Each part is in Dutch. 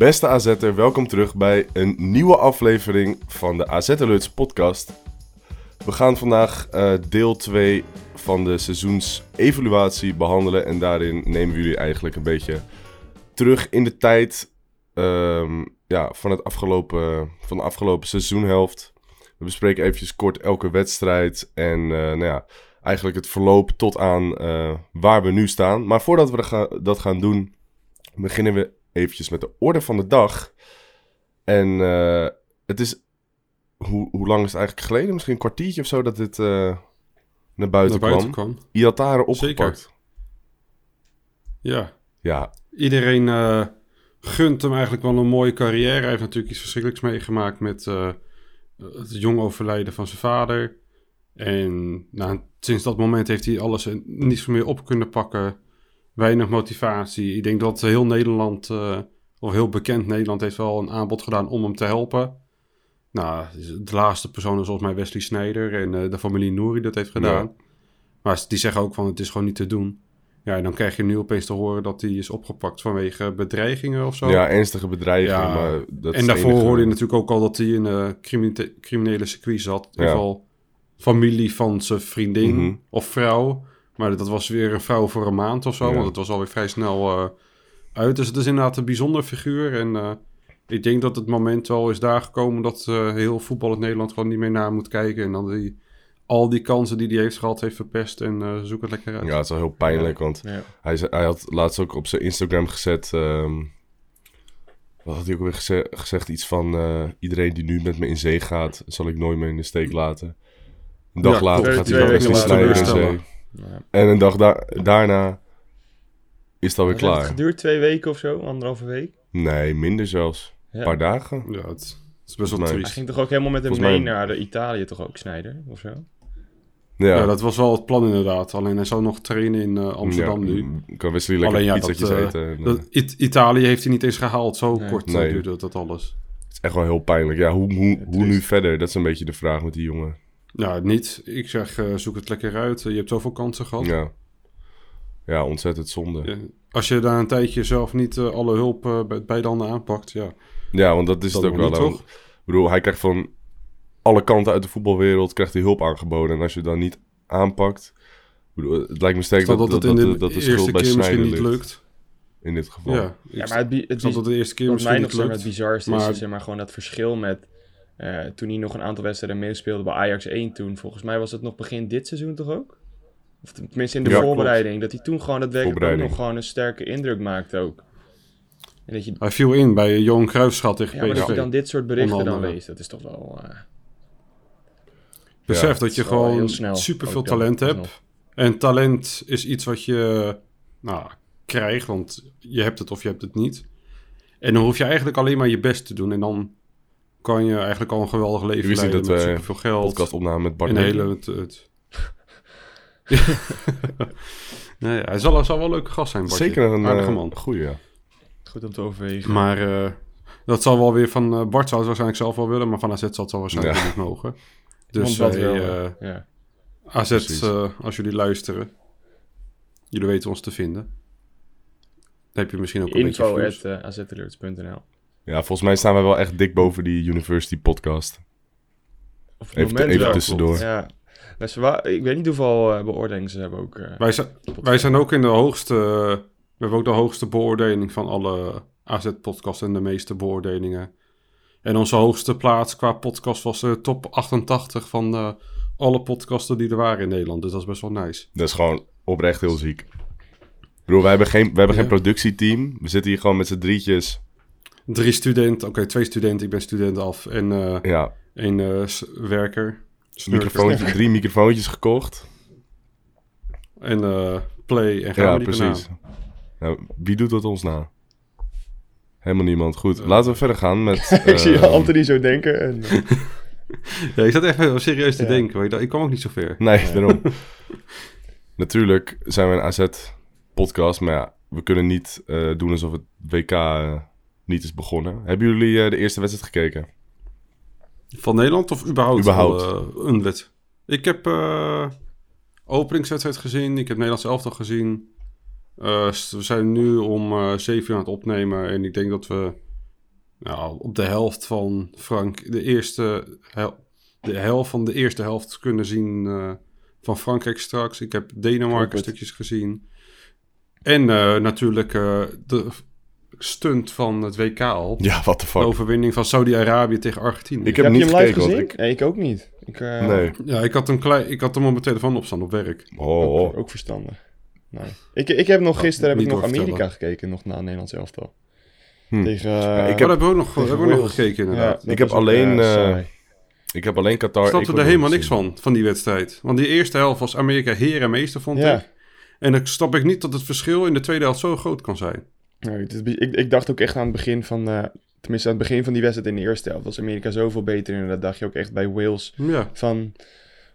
Beste AZ'er, welkom terug bij een nieuwe aflevering van de AZ Alerts podcast. We gaan vandaag eh, deel 2 van de seizoensevaluatie behandelen en daarin nemen we jullie eigenlijk een beetje terug in de tijd ehm, ja, van, het afgelopen, van de afgelopen seizoenhelft. We bespreken eventjes kort elke wedstrijd en eh, nou ja, eigenlijk het verloop tot aan eh, waar we nu staan. Maar voordat we dat gaan- dat gaan doen, beginnen we eventjes met de orde van de dag. En eh, het is, hoe, hoe lang is het eigenlijk geleden? Misschien een kwartiertje of zo dat dit eh, naar buiten, naar buiten kwam. kwam. Iatare opgepakt. Ja, Ja, iedereen eh, gunt hem eigenlijk wel een mooie carrière. Hij heeft natuurlijk iets verschrikkelijks meegemaakt met het jong overlijden van zijn vader. En nou, sinds dat moment heeft hij alles en niets meer op kunnen pakken. Weinig motivatie. Ik denk dat heel Nederland, eh, of heel bekend Nederland, heeft wel een aanbod gedaan om hem te helpen. Nou, de laatste persoon is volgens mij Wesley Sneijder en eh, de familie Nouri dat heeft gedaan. Maar die zeggen ook van het is gewoon niet te doen. Ja, en dan krijg je nu opeens te horen dat hij is opgepakt vanwege bedreigingen of zo. ja ernstige bedreiging. Ja, maar dat en daarvoor enige. hoorde je natuurlijk ook al dat hij in een criminele, criminele circuit zat. In Ja. ieder geval familie van zijn vriendin Mhm. of vrouw. Maar dat was weer een vrouw voor een maand of zo. Ja. Want het was alweer vrij snel eh, uit. Dus het is inderdaad een bijzonder figuur. En eh, ik denk dat het moment wel is daar gekomen dat eh, heel voetbal in Nederland gewoon niet meer naar moet kijken. En dan die, al die kansen die hij heeft gehad heeft verpest. En eh, zoek het lekker uit. Ja, het is wel heel pijnlijk, want Ja. hij, hij had laatst ook op zijn Instagram gezet... ehm, wat had hij ook weer geze- gezegd? Iets van... eh, iedereen die nu met me in zee gaat, zal ik nooit meer in de steek laten. Een dag Ja, later gaat hij wel Sneijder in zee. Ja. En een dag da- daarna is het alweer Wat heeft het klaar. geduurd? Twee weken of zo? Anderhalve week? Nee, minder zelfs. Ja. Een paar dagen. Ja, het, is best wel mij- Hij triest. ging toch ook helemaal met hem Volgens mee mij- naar de Italië toch ook, Snijder? Of zo? Ja, Ja. dat was wel het plan inderdaad. Alleen hij zou nog trainen in eh, Amsterdam Ja, nu. Kan Wesley lekker Alleen ja, pizzatjes dat, eh, eten. en, eh, Dat, It- Italië heeft hij niet eens gehaald. Zo Nee. kort eh, Nee. duurde dat alles. Het is echt wel heel pijnlijk. Ja, hoe, hoe, hoe triest. nu verder? Dat is een beetje de vraag met die jongen. Ja, niet. Ik zeg, eh, zoek het lekker uit. je hebt zoveel kansen gehad. Ja, ja ontzettend zonde. Ja, Als je daar een tijdje zelf niet eh, alle hulp eh, bij, bij de handen aanpakt, ja. Ja, want dat is Dat het ook wel niet, toch? Ik bedoel, hij krijgt van alle kanten uit de voetbalwereld krijgt hij hulp aangeboden. En als je dan niet aanpakt... Bedoel, het lijkt me sterk dat, dat dat, het in dat, de, dat de schuld bij keer misschien Sneijder niet lukt. In dit geval. Ja, Ja, maar het, het, snap dat het de eerste keer wat misschien mij nog niet lukt. het bizarste is, maar- is zeg maar, gewoon dat verschil met... eh, toen hij nog een aantal wedstrijden meespeelde bij Ajax 1 toen. Volgens mij was het nog begin dit seizoen toch ook? Of tenminste in de Ja, voorbereiding. Dat hij toen gewoon daadwerkelijk nog gewoon een sterke indruk maakte ook. En dat je, Hij viel in bij Johan Cruijffschat tegen ja, maar dat PSV. je dan dit soort berichten dan leest. Dat is toch wel... eh, Besef Ja, dat je gewoon snel superveel ook dan, talent hebt. alsnog. En talent is iets wat je nou, krijgt, want je hebt het of je hebt het niet. En dan hoef je eigenlijk alleen maar je best te doen. En dan kan je eigenlijk al een geweldig leven wist niet leiden dat met we superveel geld. podcast opname met Bart En hele... Het, het... nee, hij zal, zal wel een leuke gast zijn, Bartje. Zeker een Aardige eh, man. goeie, ja. Goed om te overwegen. Maar eh, dat zal wel weer van... eh, Bart zou het waarschijnlijk zelf wel willen, maar van AZ zal het wel waarschijnlijk Ja. niet mogen. Want Dus wat hey, wel, eh, eh, ja. AZ, eh, als jullie luisteren, jullie weten ons te vinden. Dan heb je misschien ook een beetje Info Ja, volgens mij staan we wel echt dik boven die University podcast. Of het Even, moment even tussendoor. Ja. Dus ik weet niet hoeveel eh, beoordelingen ze hebben ook. eh. Wij, zijn, wij zijn ook in de hoogste... we hebben ook de hoogste beoordeling van alle AZ-podcasts en de meeste beoordelingen. En onze hoogste plaats qua podcast was de top 88 van eh, alle podcasten die er waren in Nederland. Dus dat is best wel nice. Dat is gewoon oprecht heel ziek. Ik bedoel, wij hebben geen, wij hebben Ja. geen productieteam. We zitten hier gewoon met z'n drietjes. Drie studenten, oké, twee studenten, ik ben student af. En eh Ja, één eh, s- werker. Snurker. microfoontje, drie microfoontjes gekocht. En eh, play en gaan Ja, precies. Nou, wie doet dat ons na? Helemaal niemand. Goed, laten we verder gaan met... ik zie ehm, Anthony zo denken. En, eh, Ja, ik zat echt wel serieus te Ja. denken. Ik, ik kwam ook niet zo ver. Nee, daarom. Natuurlijk zijn we een AZ-podcast, maar ja, we kunnen niet eh, doen alsof het WK eh, niet is begonnen. Hebben jullie eh, de eerste wedstrijd gekeken? Van Nederland of überhaupt? Überhaupt. wel, eh, een wet. Ik heb eh openingswedstrijd gezien. Ik heb Nederlands elftal gezien. We zijn nu om eh 7 uur aan het opnemen. En ik denk dat we nou, op de helft van Frank... De eerste hel- de helft van de eerste helft kunnen zien van Frankrijk straks. Ik heb Denemarken het. stukjes gezien. En natuurlijk de stunt van het WK al. Ja, the De fuck. overwinning van Saudi-Arabië tegen Argentinië. Ik heb heb je niet hem live gezien? ik... Nee, ik ook niet. Ik, eh, Nee. Ja, ik had, hem klein, ik had hem op mijn telefoon opstaan op werk. Oh, Ook, oh. ook verstandig. Nee. Ik, ik heb nog gisteren heb ik nog. Amerika gekeken, nog na Nederlands elftal. Hm. Tegen, ik eh, Ik heb- ook nog, hebben we nog gekeken ja, inderdaad. Ik heb alleen, eh. Ik heb alleen Qatar... Ik snapte er helemaal niks van, van die wedstrijd. Want die eerste helft was Amerika heer en meester, vond Ja. ik. En dan snap ik niet dat het verschil in de tweede helft zo groot kan zijn. Nee, het is- ik, ik dacht ook echt aan het begin van, eh, tenminste aan het begin van die wedstrijd in de eerste helft, was Amerika zoveel beter. En dat dacht je ook echt bij Wales Ja, van,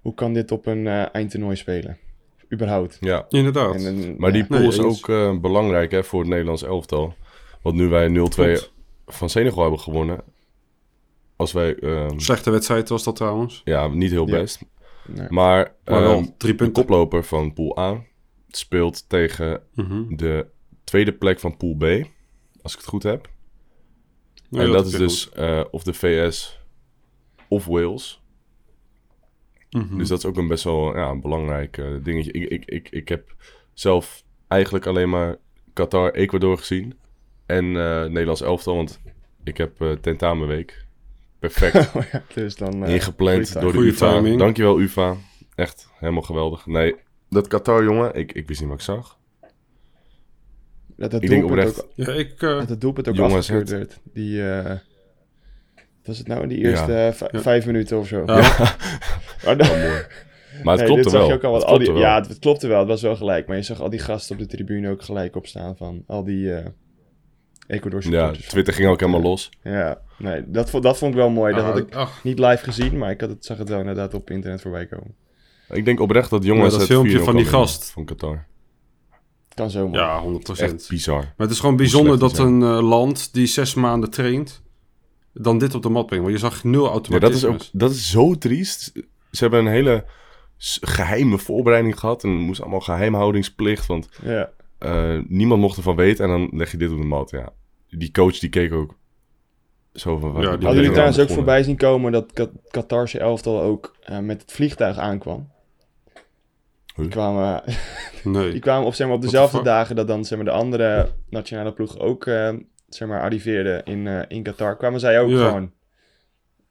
hoe kan dit op een eh, eindtoernooi spelen? Überhaupt. Ja, inderdaad. En, maar die pool Nee, is eens. ook eh, belangrijk hè, voor het Nederlands elftal. Want nu wij 0-2 Klopt. van Senegal hebben gewonnen... Als wij... ehm, Slechte wedstrijd was dat trouwens. ja, niet heel Ja. best. Nee. Maar, Maar wel ehm, drie de punten. koploper van Pool A speelt tegen Mhm. de tweede plek van Pool B, als ik het goed heb. Ja, en dat, is dus eh, of de VS of Wales. Mhm. Dus dat is ook een best wel ja, een belangrijk eh, dingetje. Ik, ik, ik, ik heb zelf eigenlijk alleen maar Qatar, Ecuador gezien. En eh, Nederlands elftal, want ik heb tentamenweek. Perfect Oh ja, dus dan, ingepland door de UvA. timing. Dankjewel UvA. Echt helemaal geweldig. Nee, dat Qatar jongen, ik, ik wist niet wat ik zag. Dat het Ik denk oprecht- ook, Ja, ik... eh, dat het doelpunt ook Jongens, afgekeurd het- werd. Die, eh, wat was het nou, in die eerste Ja. eh, Ja. vijf minuten of zo. Ja. Maar dan- Maar het Nee, klopte wel. je ook al wat, Het al die, wel. ja, het, het klopte wel. Het was wel gelijk. Maar je zag al die gasten op de tribune ook gelijk opstaan van al die eh Ecuador Ja. Twitter ging ook helemaal los. Ja, nee, dat, vond- dat vond ik wel mooi. Dat ah, had ik ach, niet live gezien, maar ik had het, zag het wel inderdaad op internet voorbij komen. Ik denk oprecht dat jongens Ja, dat het filmpje 4-0 van die gast. Van Qatar. Kan zomaar. ja, 100%. Echt bizar. Maar het is gewoon bijzonder dat een eh, land die zes maanden traint, dan dit op de mat brengt. Want je zag nul Ja, automatisme. dat is ook dat is zo triest. Ze hebben een hele geheime voorbereiding gehad. En moest allemaal geheimhoudingsplicht. Want Ja. eh, niemand mocht ervan weten. En dan leg je dit op de mat. Ja. Die coach die keek ook zo van... Ja, Hadden jullie je trouwens ook voorbij zien komen dat Qatarse elftal ook eh, met het vliegtuig aankwam? Die kwamen, die kwamen op, zeg maar, op dezelfde dagen dat dan zeg maar, de andere nationale ploeg ook eh, zeg maar, arriveerde in, eh, in Qatar. Kwamen zij ook Ja. gewoon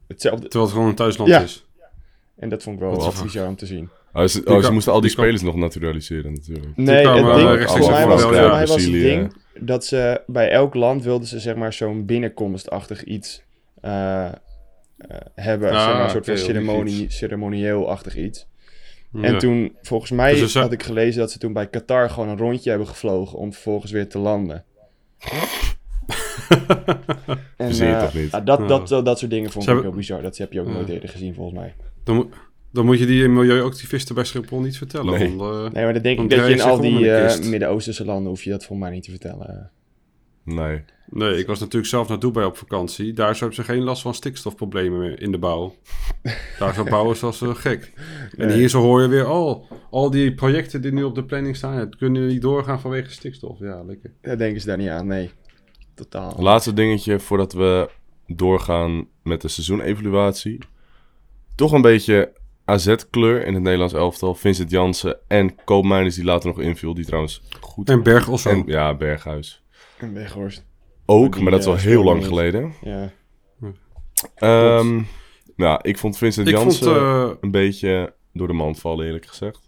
hetzelfde. Terwijl het gewoon een thuisland Ja. is. En dat vond ik wel wat bizar om te zien. Oh, ze, oh, ze moesten al die, spelers nog naturaliseren natuurlijk. Nee, het ding, voor mij was, mij was het ding dat ze bij elk land wilden ze zeg maar zo'n binnenkomstachtig iets eh, eh, hebben. Ah, zeg maar, een soort oké, van ceremonieel-achtig iets. En Ja. toen, volgens mij, Dus had ik gelezen dat ze toen bij Qatar gewoon een rondje hebben gevlogen om vervolgens weer te landen. en, Verzin je eh, toch niet? dat, dat, dat, dat soort dingen vond Ze ik hebben- heel bizar. Dat heb je ook nooit eerder gezien, volgens mij. Dan, moet- dan moet je die milieuactivisten bij Schiphol niet vertellen. Nee. Want, eh, Nee, maar dat denk Dan ik dat je in al die eh. Midden-Oosterse landen hoef je dat volgens mij niet te vertellen. Nee. nee, ik was natuurlijk zelf naar Dubai op vakantie. Daar hebben ze geen last van stikstofproblemen meer in de bouw. Daar zo bouwen zoals ze gek. En Nee. hier zo hoor je weer, oh, al die projecten die nu op de planning staan, het kunnen niet doorgaan vanwege stikstof. Ja, lekker. Daar denken ze daar niet aan, nee. Totaal. Laatste dingetje voordat we doorgaan met de seizoenevaluatie. Toch een beetje AZ-kleur in het Nederlands elftal. Vincent Jansen en Koopmeiners die later nog inviel. Die trouwens goed... En Berg of zo. En, ja, Berghuis. En Weghorst. Ook, Die, maar dat is al eh, heel lang niet. geleden. Ja. Ehm ja, ik vond Vincent ik vond, Jansen eh, een beetje door de mand vallen, eerlijk gezegd.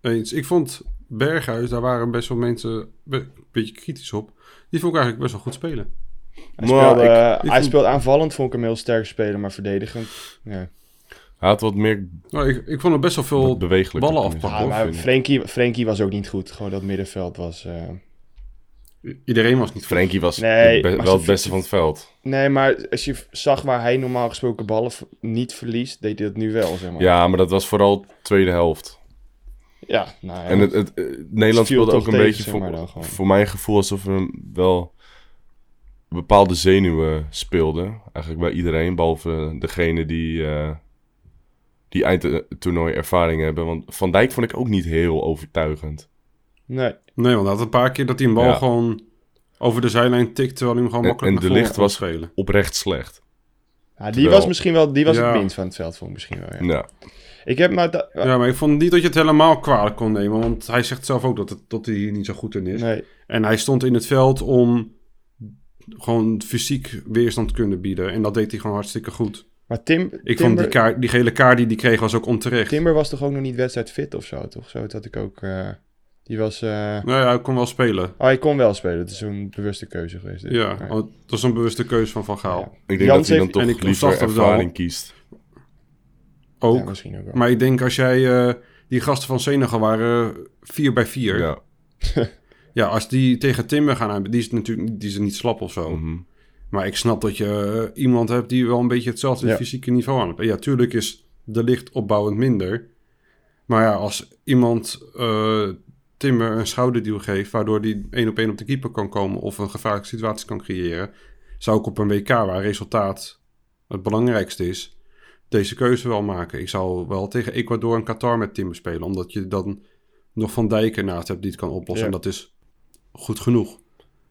eens, ik vond Berghuis, daar waren best wel mensen een beetje kritisch op. Die vond ik eigenlijk best wel goed spelen. Hij, Maar speelde, ik- eh, ik hij vond- speelt aanvallend, vond ik hem heel sterk spelen, maar verdedigend. Ja. Hij had wat meer Nou, ik, ik vond er best wel veel ballen afpakken. Ja, maar. Frenkie, Frenkie was ook niet goed. Gewoon dat middenveld was... eh, Iedereen was niet goed. Frenkie was Nee, be- wel het beste van het veld. Nee, maar als je zag waar hij normaal gesproken ballen niet verliest, deed hij dat nu wel, zeg maar. Ja, maar dat was vooral tweede helft. Ja, nou ja. En het, het, eh, Nederland speelde ook een tegen, beetje zeg voor, maar mijn gevoel alsof er wel bepaalde zenuwen speelden. Eigenlijk bij iedereen, behalve degene die, eh die eindtoernooi ervaring hebben. Want Van Dijk vond ik ook niet heel overtuigend. Nee. Nee, want hij had een paar keer dat hij een bal Ja. gewoon over de zijlijn tikt, terwijl hij hem gewoon En- makkelijk en De naar voren Ligt kon was- spelen. Oprecht slecht. Ja, die Terwijl- was misschien wel, die was Ja. het minst van het veld, vond ik misschien wel. Ja. Ja. Ik heb maar... da- Ja, maar ik vond niet dat je het helemaal kwalijk kon nemen, want hij zegt zelf ook dat, het, dat hij hier niet zo goed in is. Nee. En hij stond in het veld om gewoon fysiek weerstand te kunnen bieden. En dat deed hij gewoon hartstikke goed. Maar Tim, Ik Timber, vond die, kaart, die gele kaart die hij kreeg was ook onterecht. Timber was toch ook nog niet wedstrijdfit of zo, toch? Zo had ik ook... eh, die was... eh, Nou ja, hij kon wel spelen. Oh, hij kon wel spelen. Het is zo'n bewuste keuze geweest. dit. Ja, dat was een bewuste keuze van Van Gaal. Ja. Ik denk Jans dat hij dan heeft- toch en ik liever ervaring kiest. Ook. Ja, misschien ook wel. Maar ik denk als jij... eh, die gasten van Senegal waren 4 bij 4. Ja. Ja, als die tegen Timber gaan hebben, die is natuurlijk die is niet slap of zo. Mhm. Maar ik snap dat je eh, iemand hebt die wel een beetje hetzelfde Ja. fysieke niveau aan heeft. En ja, tuurlijk is de licht opbouwend minder. Maar ja, als iemand eh, Timber een schouderduw geeft, waardoor die één op één op de keeper kan komen of een gevaarlijke situatie kan creëren, zou ik op een WK waar resultaat het belangrijkste is, deze keuze wel maken. Ik zou wel tegen Ecuador en Qatar met Timber spelen, omdat je dan nog Van Dijk ernaast hebt die het kan oplossen. Ja. En dat is goed genoeg.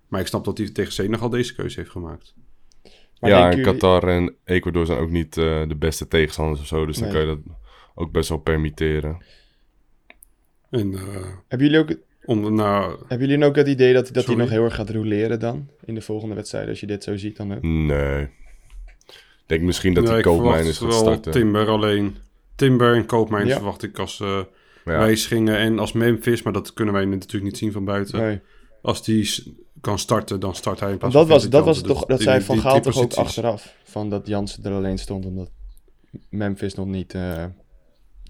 Maar ik snap dat hij tegen Senegal deze keuze heeft gemaakt. Maar ja, en Qatar en Ecuador zijn ook niet eh, de beste tegenstanders of zo. Dus dan kan je dat ook best wel permitteren. En eh, Hebben jullie ook, om nou, hebben jullie ook het idee dat, dat hij nog heel erg gaat roleren dan? In de volgende wedstrijd, als je dit zo ziet dan ook? Nee. Ik denk misschien dat hij ik koopmijnen verwacht gaat wel starten. Timber alleen. Timber en Koopmijn Ja. verwacht ik als eh Maar ja, wijzigingen en als Memphis, maar dat kunnen wij natuurlijk niet zien van buiten. Nee. Als die kan starten, dan start hij in plaats dat van was, dat was toch, Dus dat die- zei die- Van Gaal toch ook achteraf. Van dat Jansen er alleen stond omdat Memphis nog niet eh,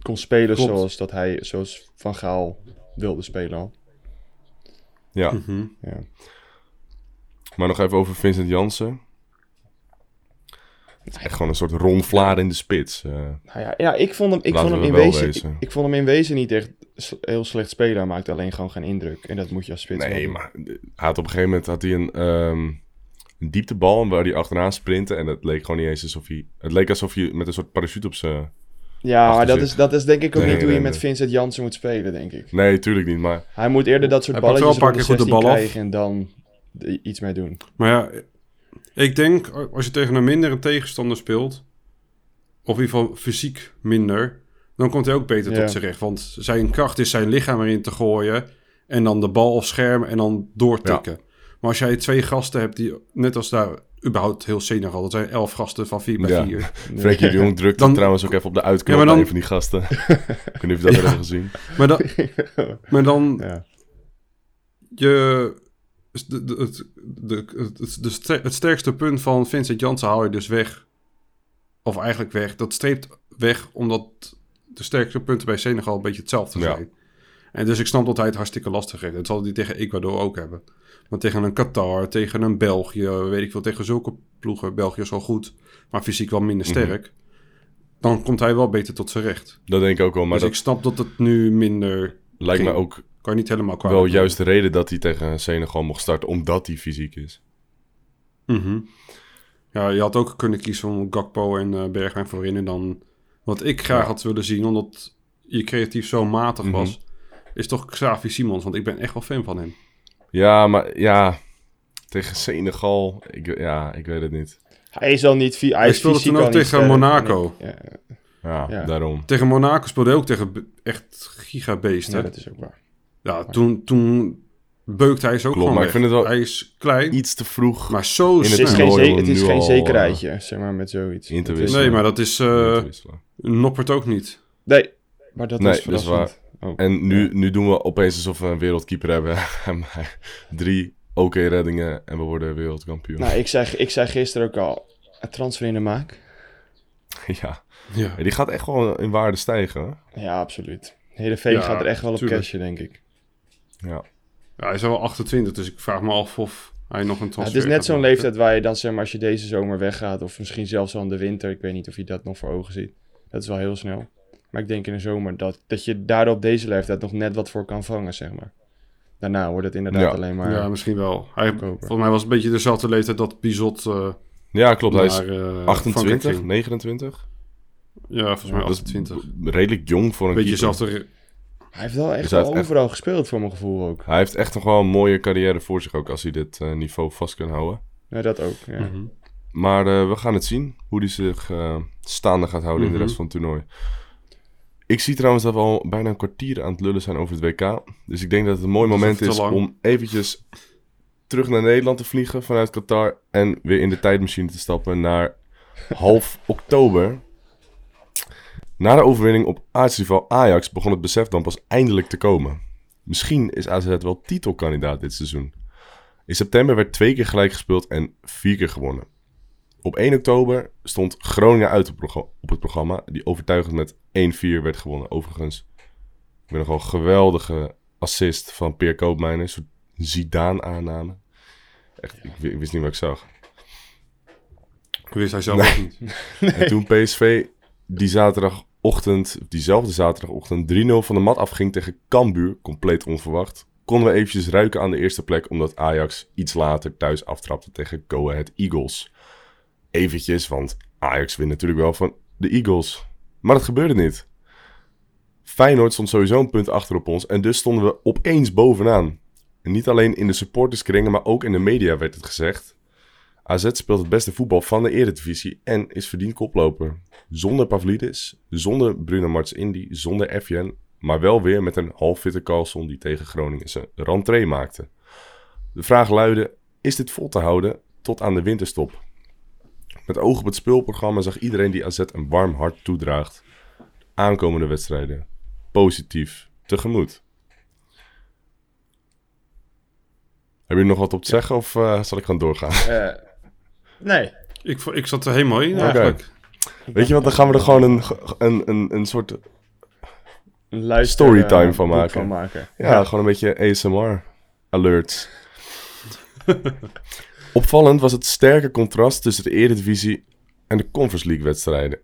kon spelen Klopt. zoals, dat hij, zoals Van Gaal wilde spelen al. ja. Mhm. Ja. maar nog even over Vincent Jansen. Het is echt gewoon een soort Ron Vlaar in de spits. eh. Nou ja, ja, ik vond hem, ik vond hem we in wezen, wezen. ik, ik vond hem in wezen niet echt heel slecht spelen. Hij maakte alleen gewoon geen indruk. En dat moet je als spits wel nee, maar hij had op een gegeven moment had hij een, ehm, een dieptebal waar hij achteraan sprintte. En het leek gewoon niet eens alsof hij... Het leek alsof je met een soort parachute op zijn... Ja, maar dat zit. is, dat is denk ik ook Nee, niet hoe je nee, met. Vincent Jansen moet spelen, denk ik. Nee, tuurlijk niet, maar... Hij moet eerder dat soort pakt wel balletjes een paar de keer goed de 16 bal af. krijgen en dan iets mee doen. Maar ja, ik denk als je tegen een mindere tegenstander speelt, of in ieder geval fysiek minder, dan komt hij ook beter Ja. tot zijn recht. Want zijn kracht is zijn lichaam erin te gooien en dan de bal afschermen en dan doortikken. Maar als jij twee gasten hebt die, net als daar überhaupt heel Senegal, dat zijn elf gasten van 4 bij Ja. 4. Frenkie de Jong drukte Dan- trouwens ook even op de uitknop Ja, dan- een van die gasten. ik weet niet of je dat hebben gezien. Maar dan, maar dan Ja. je, de, de, het, de, het, sterkste punt van Vincent Janssen haal je dus weg. Of eigenlijk weg. Dat streept weg omdat de sterkste punten bij Senegal een beetje hetzelfde Ja. zijn. En dus ik snap dat hij het hartstikke lastig heeft. Dat zal hij tegen Ecuador ook hebben. Maar tegen een Qatar, tegen een België, weet ik veel, tegen zulke ploegen. België is wel goed, maar fysiek wel minder Mhm. sterk. Dan komt hij wel beter tot zijn recht. Dat denk ik ook wel, maar dus dat ik snap dat het nu minder... lijkt me ook Kan je niet helemaal kwaad wel juist de reden dat hij tegen Senegal mocht starten, omdat hij fysiek is. Mhm. Ja, je had ook kunnen kiezen om Gakpo en eh, Bergwijn voorin. En dan, wat ik graag had willen zien, omdat je creatief zo matig Mhm. was, is toch Xavi Simons. Want ik ben echt wel fan van hem. Ja, maar ja, tegen Senegal, ik, ja, ik weet het niet. Hij is al niet... Hij, Hij is speelde toen ook niet tegen sterk, Monaco. Ja, Ja, Ja. daarom. Tegen Monaco speelde hij ook tegen echt gigabeesten. ja, Ja, dat is ook waar. toen, toen beukte hij ze ook Klopt, gewoon maar ik weg. vind het wel Hij is klein, Iets te vroeg maar zo het Het is geen, het is geen al, zekerheidje, zeg maar, met zoiets. in is-. Nee, maar dat is... eh, in wisselen. Noppert ook niet. Nee, maar dat Nee, is dat is verrassend. Oh. En nu, nu doen we opeens alsof we een wereldkeeper hebben. Drie oké reddingen en we worden wereldkampioen. Nou, ik zei, ik zei gisteren ook al, een transfer in de maak. ja. Ja. die gaat echt wel in waarde stijgen. hè? Ja, absoluut. De hele vee Ja, gaat er echt wel op tuurlijk. cashen, denk ik. Ja. Ja, hij is wel 28, dus ik vraag me af of hij nog een Ja, transfer het is net zo'n leeftijd waar je dan, zeg maar, als je deze zomer weggaat, of misschien zelfs al in de winter, ik weet niet of je dat nog voor ogen ziet. Dat is wel heel snel. Maar ik denk in de zomer dat, dat je daar op deze leeftijd nog net wat voor kan vangen, zeg maar. Daarna wordt het inderdaad Ja. alleen maar... Ja, misschien wel. Hij, volgens mij was het een beetje dezelfde leeftijd dat Bizot eh Ja, klopt. Hij is naar, eh, Frankrijk 28, ging. 29. Ja, volgens mij Dat is 28. redelijk jong voor een Beetje keeper. dezelfde... Hij heeft wel echt Dus hij wel heeft echt- overal gespeeld, voor mijn gevoel ook. Hij heeft echt nog wel een mooie carrière voor zich ook als hij dit eh, niveau vast kan houden. Ja, dat ook, ja. Mhm. Maar eh, we gaan het zien hoe hij zich eh, staande gaat houden in Mhm. de rest van het toernooi. Ik zie trouwens dat we al bijna een kwartier aan het lullen zijn over het WK. Dus ik denk dat het een mooi is moment is om eventjes terug naar Nederland te vliegen vanuit Qatar. En weer in de tijdmachine te stappen naar half oktober. Na de overwinning op aartsrival Ajax begon het besef dan pas eindelijk te komen. Misschien is AZ wel titelkandidaat dit seizoen. In september werd twee keer gelijk gespeeld en vier keer gewonnen. Op 1 oktober stond Groningen uit op het programma, die overtuigend met 1-4 werd gewonnen. Overigens, ik ben nogal een geweldige assist van Peer Koopmijnen, een soort Zidane-aanname. Echt, ik, wi- ik wist niet wat ik zag. Wist hij zelf ook niet. En toen PSV die zaterdagochtend, diezelfde zaterdagochtend, 3-0 van de mat afging tegen Cambuur, compleet onverwacht, konden we eventjes ruiken aan de eerste plek, omdat Ajax iets later thuis aftrapte tegen Go Ahead Eagles. Eventjes, want Ajax wint natuurlijk wel van de Eagles. Maar dat gebeurde niet. Feyenoord stond sowieso een punt achter op ons en dus stonden we opeens bovenaan. En niet alleen in de supporterskringen, maar ook in de media werd het gezegd. AZ speelt het beste voetbal van de Eredivisie en is verdiend koploper. Zonder Pavlidis, zonder Bruno Martins Indy, zonder FJN, maar wel weer met een halffitte Carlson die tegen Groningen zijn rentree maakte. De vraag luidde, is dit vol te houden tot aan de winterstop? Met oog op het speelprogramma zag iedereen die AZ een warm hart toedraagt. Aankomende wedstrijden positief tegemoet. Heb je nog wat op te zeggen of eh, zal ik gewoon doorgaan? Eh, nee. Ik, ik zat er helemaal in eigenlijk. Weet je wat, dan gaan we er gewoon een, een, een, een soort Een luister, Storytime eh, van maken. Van maken. Ja, gewoon een beetje ASMR alerts. Opvallend was het sterke contrast tussen de Eredivisie en de Conference League wedstrijden.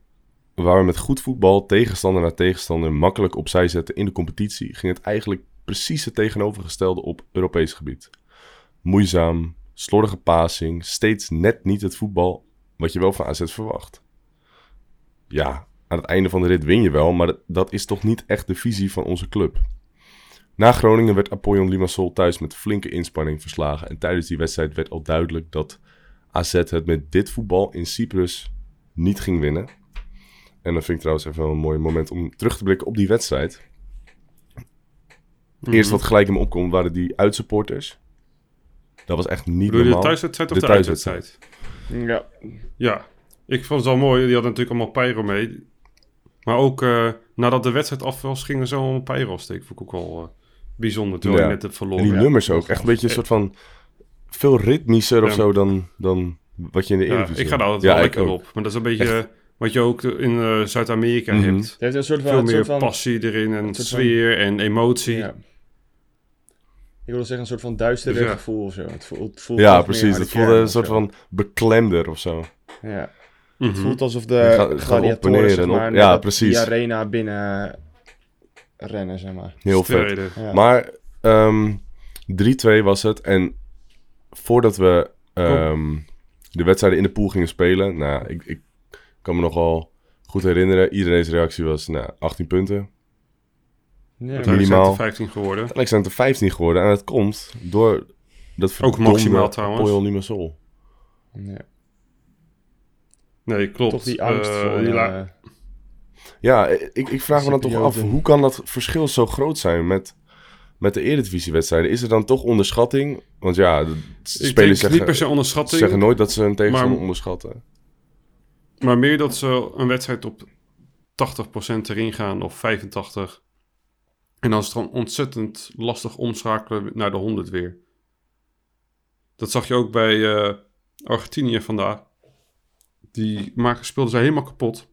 Waar we met goed voetbal tegenstander na tegenstander makkelijk opzij zetten in de competitie, ging het eigenlijk precies het tegenovergestelde op Europees gebied. Moeizaam, slordige passing, steeds net niet het voetbal wat je wel van AZ verwacht. Ja, aan het einde van de rit win je wel, maar dat is toch niet echt de visie van onze club. Na Groningen werd Apollon Limassol thuis met flinke inspanning verslagen. En tijdens die wedstrijd werd al duidelijk dat AZ het met dit voetbal in Cyprus niet ging winnen. En dat vind ik trouwens even wel een mooi moment om terug te blikken op die wedstrijd. Het eerste wat gelijk in me opkomt waren die uitsupporters. Dat was echt niet Bedoel je de normaal. thuiswedstrijd of De de, thuiswedstrijd. uitwedstrijd? Ja. Ja, ik vond het wel mooi. Die hadden natuurlijk allemaal pyro mee. Maar ook eh, nadat de wedstrijd af was, gingen ze allemaal pyro steken. Vond ik ook wel eh, bijzonder, terwijl Ja. je net hebt En verloren. die Ja. nummers ook. Echt een beetje een soort van... Veel ritmischer of zo dan, dan wat je in de Ja, Eredivisie ik ga daar altijd Ja, wel lekker ook. op. Maar dat is een beetje eh, wat je ook in eh, Zuid-Amerika Mhm. hebt. Het heeft een soort van... Veel meer soort van passie erin en van- sfeer en emotie. Ja. Ik wilde zeggen een soort van duisterder Dus ja. gevoel of zo. Het voelt, het voelt Ja, precies. Het de voelde een soort van beklemder of zo. Ja. Mhm. Het voelt alsof de gladiatoren, zeg maar, ja, precies. die arena binnen rennen, zeg maar. Heel vet. Strijden. Ja. Maar ehm 3-2 was het. En voordat we ehm, de wedstrijden in de pool gingen spelen... Nou, ik, ik kan me nogal goed herinneren. Iedereen's reactie was nou, 18 punten. Ja, Uiteindelijk minimaal. zijn het er 15 geworden. Uiteindelijk zijn het er 15 geworden. En dat komt door dat verdomde maximaal trouwens. Apoel Limassol. ja. Nee, klopt. Toch die Eh, angst voor... die eh, Ja, ik, ik vraag me dan toch af, hoe kan dat verschil zo groot zijn met, met de Eredivisie-wedstrijden? Is er dan toch onderschatting? Want ja, de spelers niet zeggen, per se onderschatting. zeggen nooit dat ze een tegenstander Maar- onderschatten. Maar meer dat ze een wedstrijd op 80% erin gaan of 85%. En dan is het gewoon ontzettend lastig omschakelen naar de 100 weer. Dat zag je ook bij eh, Argentinië vandaag. Die maken, speelden ze helemaal kapot.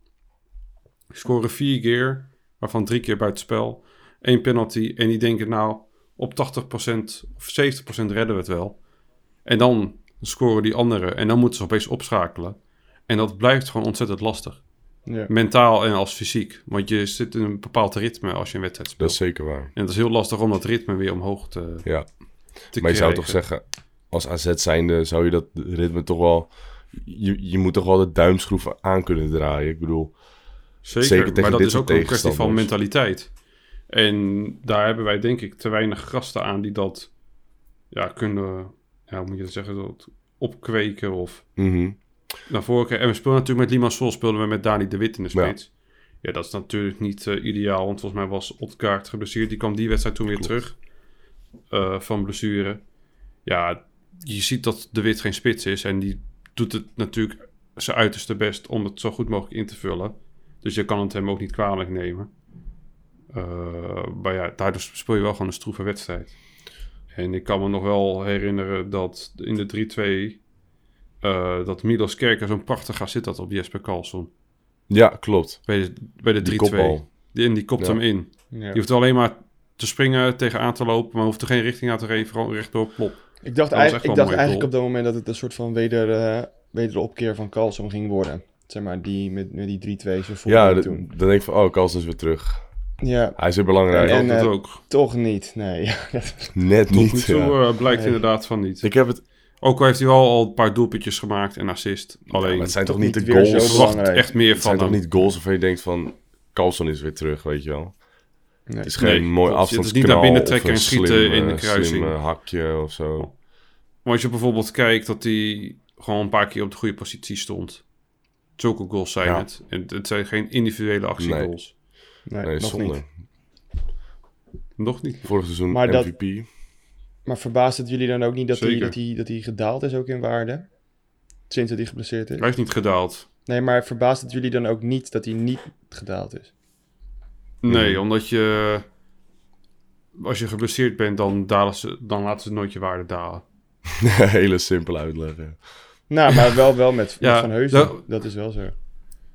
Scoren vier keer, waarvan drie keer buitenspel. Eén penalty. En die denken nou, op 80% of 70% redden we het wel. En dan scoren die anderen en dan moeten ze opeens opschakelen. En dat blijft gewoon ontzettend lastig. Ja. Mentaal en als fysiek. Want je zit in een bepaald ritme als je een wedstrijd Dat speelt. is zeker waar. En het is heel lastig om dat ritme weer omhoog te, Ja. te Maar je zou toch zeggen, als AZ zijnde zou je dat ritme toch wel... Je, je moet toch wel de duimschroef aan kunnen draaien. Ik bedoel, Zeker, maar dat is ook een kwestie van mentaliteit. En daar hebben wij denk ik te weinig gasten aan die dat ja, kunnen, ja, hoe moet je dat zeggen, dat opkweken of mhm. naar voren krijgen. En we speelden natuurlijk met Limassol, speelden we met Dani de Wit in de spits. Ja, dat is natuurlijk niet eh, ideaal, want volgens mij was Otkaart geblesseerd. Die kwam die wedstrijd toen weer terug eh, van blessure. Ja, je ziet dat de Wit geen spits is en die doet het natuurlijk zijn uiterste best om het zo goed mogelijk in te vullen. Dus je kan het hem ook niet kwalijk nemen. Eh, maar ja, daardoor speel je wel gewoon een stroeve wedstrijd. En ik kan me nog wel herinneren dat in de 3-2... eh, dat Milos Kerker zo'n prachtig gaat zit had op Jesper Karlsson. Ja, klopt. Bij de, bij de 3-2. Die en kopt Ja. hem in. Ja. Je hoeft alleen maar te springen, tegenaan te lopen, maar hoeft er geen richting aan te geven, gewoon rechtdoor plop. Ik dacht, eigenlijk, ik dacht eigenlijk op dat moment dat het een soort van weder, eh wederopkeer van Carlson ging worden. Zeg maar, die met, met die 3-2 zo voor Ja, toen. dan denk ik van, oh, Carlsen is weer terug. Ja, Hij is weer belangrijk. En, eh, ook. toch niet. Nee, ja, dat- Net Tot niet. nu toe ja. eh, blijkt Nee. inderdaad van niet. Ik heb het... Ook al heeft hij wel al een paar doelpuntjes gemaakt en assist. Alleen, maar het zijn toch toch niet de goals... ik verwacht belangrijk. echt meer Het zijn van toch hem. niet goals waarvan je denkt van... Carlson is weer terug, weet je wel. nee. Het is geen Nee, mooi klopt. Het is afstandsknal niet naar binnen trekken en schieten slim, in de eh, kruising. slim, hakje of zo. Maar als je bijvoorbeeld kijkt dat hij gewoon een paar keer op de goede positie stond. Zulke goals zijn Ja. het. En het zijn geen individuele actiegoals. Nee, Nee, nog zonde. niet. Nog niet. Vorig seizoen Maar dat- MVP. Maar verbaast het jullie dan ook niet dat hij, dat, hij, dat hij gedaald is ook in waarde? Sinds dat hij geblesseerd is? Hij is niet gedaald. Nee, maar verbaast het jullie dan ook niet dat hij niet gedaald is? Nee, Mhm. omdat je... Als je geblesseerd bent, dan, dalen ze, dan laten ze nooit je waarde dalen. Hele simpel uitleggen. Nou, maar wel, wel met, Ja, met Van Heusden. dat- Dat is wel zo.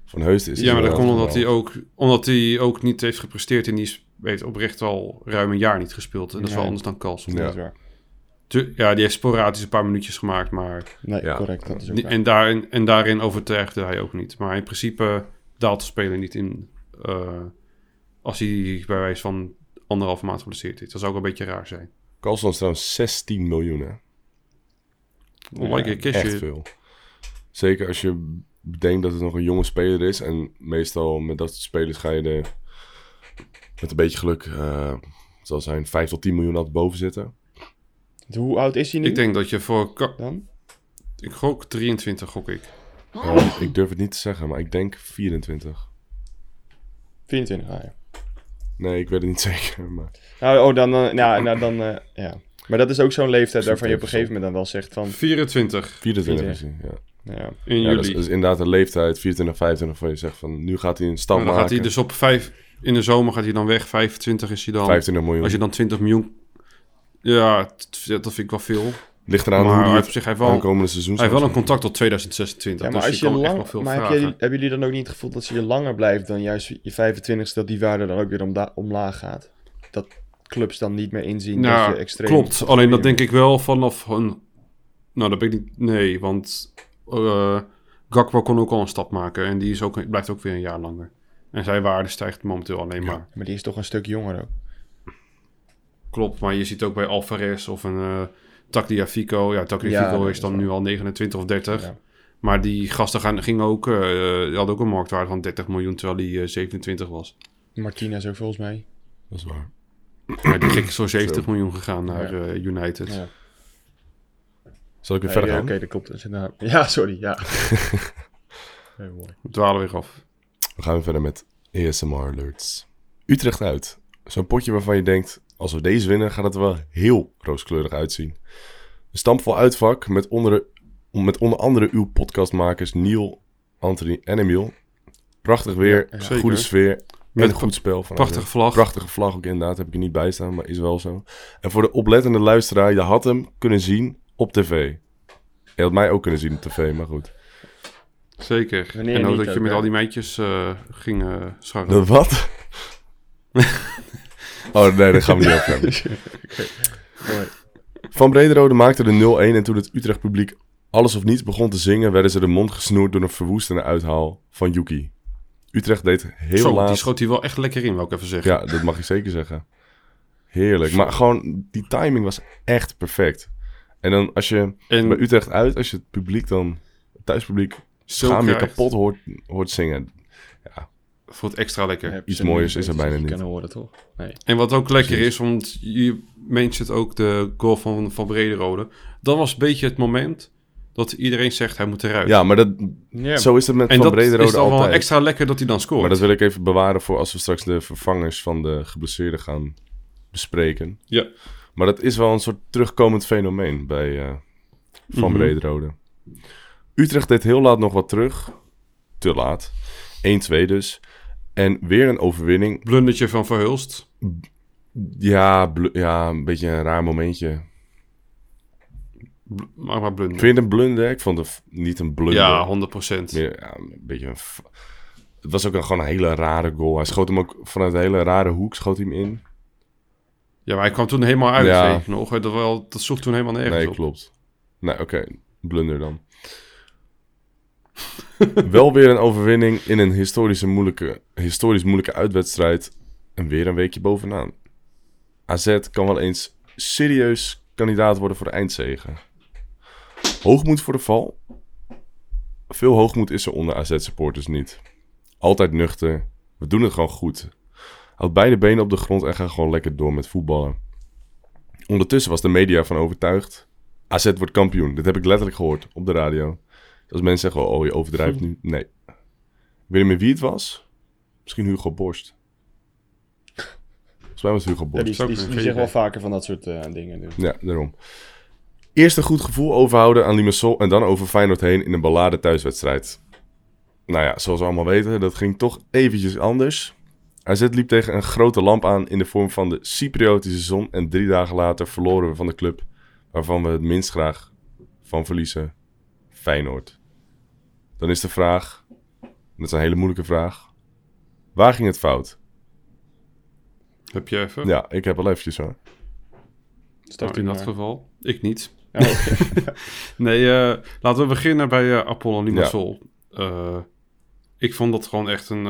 Van Heusden is ja, maar dat komt omdat hij, ook, omdat hij ook niet heeft gepresteerd. En die is weet, oprecht al ruim een jaar niet gespeeld. En dat is wel anders dan Carlson. Ja. Dat is waar. Tu- Ja, die heeft sporadisch een paar minuutjes gemaakt, maar... Nee, Ja. correct. Dat is ook. En daarin, en daarin overtuigde hij ook niet. Maar in principe daalt de speler niet in eh, als hij bij wijze van anderhalve maand geblesseerd is. Dat zou ook een beetje raar zijn. Carlson is trouwens 16 miljoen, hè. Echt veel. Zeker als je bedenkt dat het nog een jonge speler is. En meestal met dat soort spelers ga je er met een beetje geluk... eh, het zal zijn 5 tot 10 miljoen altijd boven zitten. Hoe oud is hij nu Ik denk dat je voor... Dan? Ik gok 23, gok ik. Ik durf het niet te zeggen, maar ik denk 24. 24, ah, ja. Nee, ik weet het niet zeker. Maar Nou, oh, dan, eh, nou, nou, dan, eh, ja. Maar dat is ook zo'n leeftijd waarvan je op een even gegeven moment dan wel zegt van, 24 24 is hij, ja. ja, in ja juli. dat, is, dat is inderdaad een leeftijd, 24, 25, waar je zegt van... Nu gaat hij een stap En dan maken. gaat hij dus op 5... In de zomer gaat hij dan weg. 25 is hij dan. 25 miljoen. Als je dan 20 miljoen... Ja, dat vind ik wel veel. Ligt eraan maar hoe hij die heeft, zich, hij heeft wel, aankomende seizoen hij heeft wel een contract tot 2026. ja maar dus als je je lang, wel veel maar heb jij- hebben jullie dan ook niet het gevoel dat als je langer blijft dan juist je 25ste, dat die waarde dan ook weer omlaag gaat? Dat clubs dan niet meer inzien dat je extreem... klopt. Alleen dat denk ik wel vanaf een... Nou, dat ben ik niet... Nee, want eh Gakpo kon ook al een stap maken. En die is ook, blijft ook weer een jaar langer. En zijn waarde stijgt momenteel alleen maar. Maar die is toch een stuk jonger ook. Klopt, maar je ziet ook bij Alvarez of een uh, Tagliafico. Ja, Tagliafico Ja, is dan nu al 29 of 30. Ja. Maar die gasten gaan, gingen ook, eh, die hadden ook een marktwaarde van 30 miljoen, terwijl die eh, 27 was. Martinez ook volgens mij. Dat is waar. Maar die gek is voor 70 Zo. miljoen gegaan naar Ja. eh, United. Ja. Zal ik weer verder ja, gaan? Oké, dat klopt. Inderdaad- Ja, sorry, ja. Heel mooi. We dwalen weer af. We gaan weer verder met ASMR alerts. Utrecht uit. Zo'n potje waarvan je denkt, als we deze winnen, gaat het er wel heel rooskleurig uitzien. Een stampvol uitvak met onder, met onder andere uw podcastmakers Niel, Anthony en Emiel. Prachtig weer, Ja, goede sfeer Met en een goed spel. Van Prachtige vlag. Prachtige vlag ook inderdaad, heb ik er niet bij staan, maar is wel zo. En voor de oplettende luisteraar, je had hem kunnen zien op tv. Je had mij ook kunnen zien op tv, maar goed. Zeker. Wanneer en ook dat je ook, met hè? al die meidjes eh, ging eh scharrelen. De wat? Oh nee, daar gaan we niet. Mooi. Van Brederode maakte de 0-1 en toen het Utrecht publiek alles of niets begon te zingen, werden ze de mond gesnoerd door een verwoestende uithaal van Yuki. Utrecht deed heel Zo, laat... die schoot hij wel echt lekker in, wil ik even zeggen. Ja, dat mag je zeker zeggen. Heerlijk. Maar gewoon, die timing was echt perfect. En dan als je En bij Utrecht uit, als je het publiek dan, het thuispubliek, zo schaam je kapot hoort, hoort zingen. voelt extra lekker. Iets niet is er bijna je niet. kunnen horen, toch? Nee. En wat ook lekker Precies. is, want je mentioned ook de goal van, van Brederode. Dat was een beetje het moment dat iedereen zegt hij moet eruit. Ja, maar dat, Ja, zo is het met en Van dat Brederode is dan wel altijd. extra lekker dat hij dan scoort. Maar dat wil ik even bewaren voor als we straks de vervangers van de geblesseerden gaan bespreken. Ja. Maar dat is wel een soort terugkomend fenomeen bij eh, Van Mhm. Brederode. Utrecht deed heel laat nog wat terug. Te laat. 1-2 dus. En weer een overwinning. Blundertje van Verhulst. Ja, ja, een beetje een raar momentje. Maar maar blunder. Vind je het een blunder? Ik vond het niet een blunder. Ja, 100%. Meer, ja, een beetje een... Het was ook een, gewoon een hele rare goal. Hij schoot hem ook vanuit een hele rare hoek, schoot hij hem in. Ja, maar hij kwam toen helemaal uit, Ja. nog. Dat, wel, dat zocht toen helemaal nergens Nee, op. klopt. Nee, oké. Blunder dan. Wel weer een overwinning in een historische moeilijke, historisch moeilijke uitwedstrijd. En weer een weekje bovenaan. AZ kan wel eens serieus kandidaat worden voor de eindzegen. Hoogmoed voor de val? Veel hoogmoed is er onder AZ-supporters niet. Altijd nuchter. We doen het gewoon goed. Houd beide benen op de grond en ga gewoon lekker door met voetballen. Ondertussen was de media van overtuigd. AZ wordt kampioen. Dit heb ik letterlijk gehoord op de radio. Als mensen zeggen, oh je overdrijft nu. Nee. Ik weet niet meer wie het was. Misschien Hugo Borst. Volgens mij was Hugo Ja, Borst. die, die, zeggen wel vaker van dat soort eh, dingen. Dus. Ja, daarom. Eerst een goed gevoel overhouden aan Limassol en dan over Feyenoord heen in een ballade thuiswedstrijd. Nou ja, zoals we allemaal weten, dat ging toch eventjes anders. AZ liep tegen een grote lamp aan in de vorm van de Cypriotische zon en drie dagen later verloren we van de club waarvan we het minst graag van verliezen, Feyenoord. Dan is de vraag, en dat is een hele moeilijke vraag, waar ging het fout? Heb je even? Ja, ik heb wel eventjes hoor. Start Nou, in dat geval. Ik niet. Ja, oké. Nee, eh, laten we beginnen bij eh Apollon Limassol. Eh, ik vond dat gewoon echt een,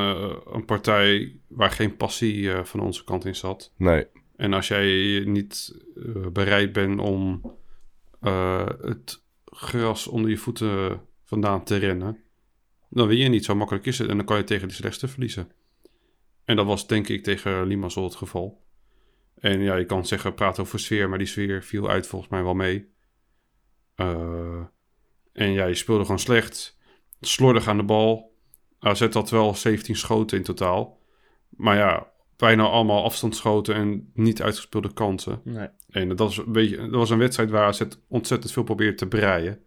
een partij waar geen passie van onze kant in zat. Nee, En als jij niet bereid bent om het gras onder je voeten vandaan te rennen, dan win je niet. Zo makkelijk is het. En dan kan je tegen de slechtste verliezen. En dat was denk ik tegen Limassol het geval. En ja, je kan zeggen, praat over sfeer, maar die sfeer viel uit volgens mij wel mee. Eh, en ja, je speelde gewoon slecht. Slordig aan de bal. AZ had wel 17 schoten in totaal. Maar ja, bijna allemaal afstandsschoten en niet uitgespeelde kansen. Nee. En dat was een, beetje, dat was een wedstrijd waar AZ ontzettend veel probeerde te breien.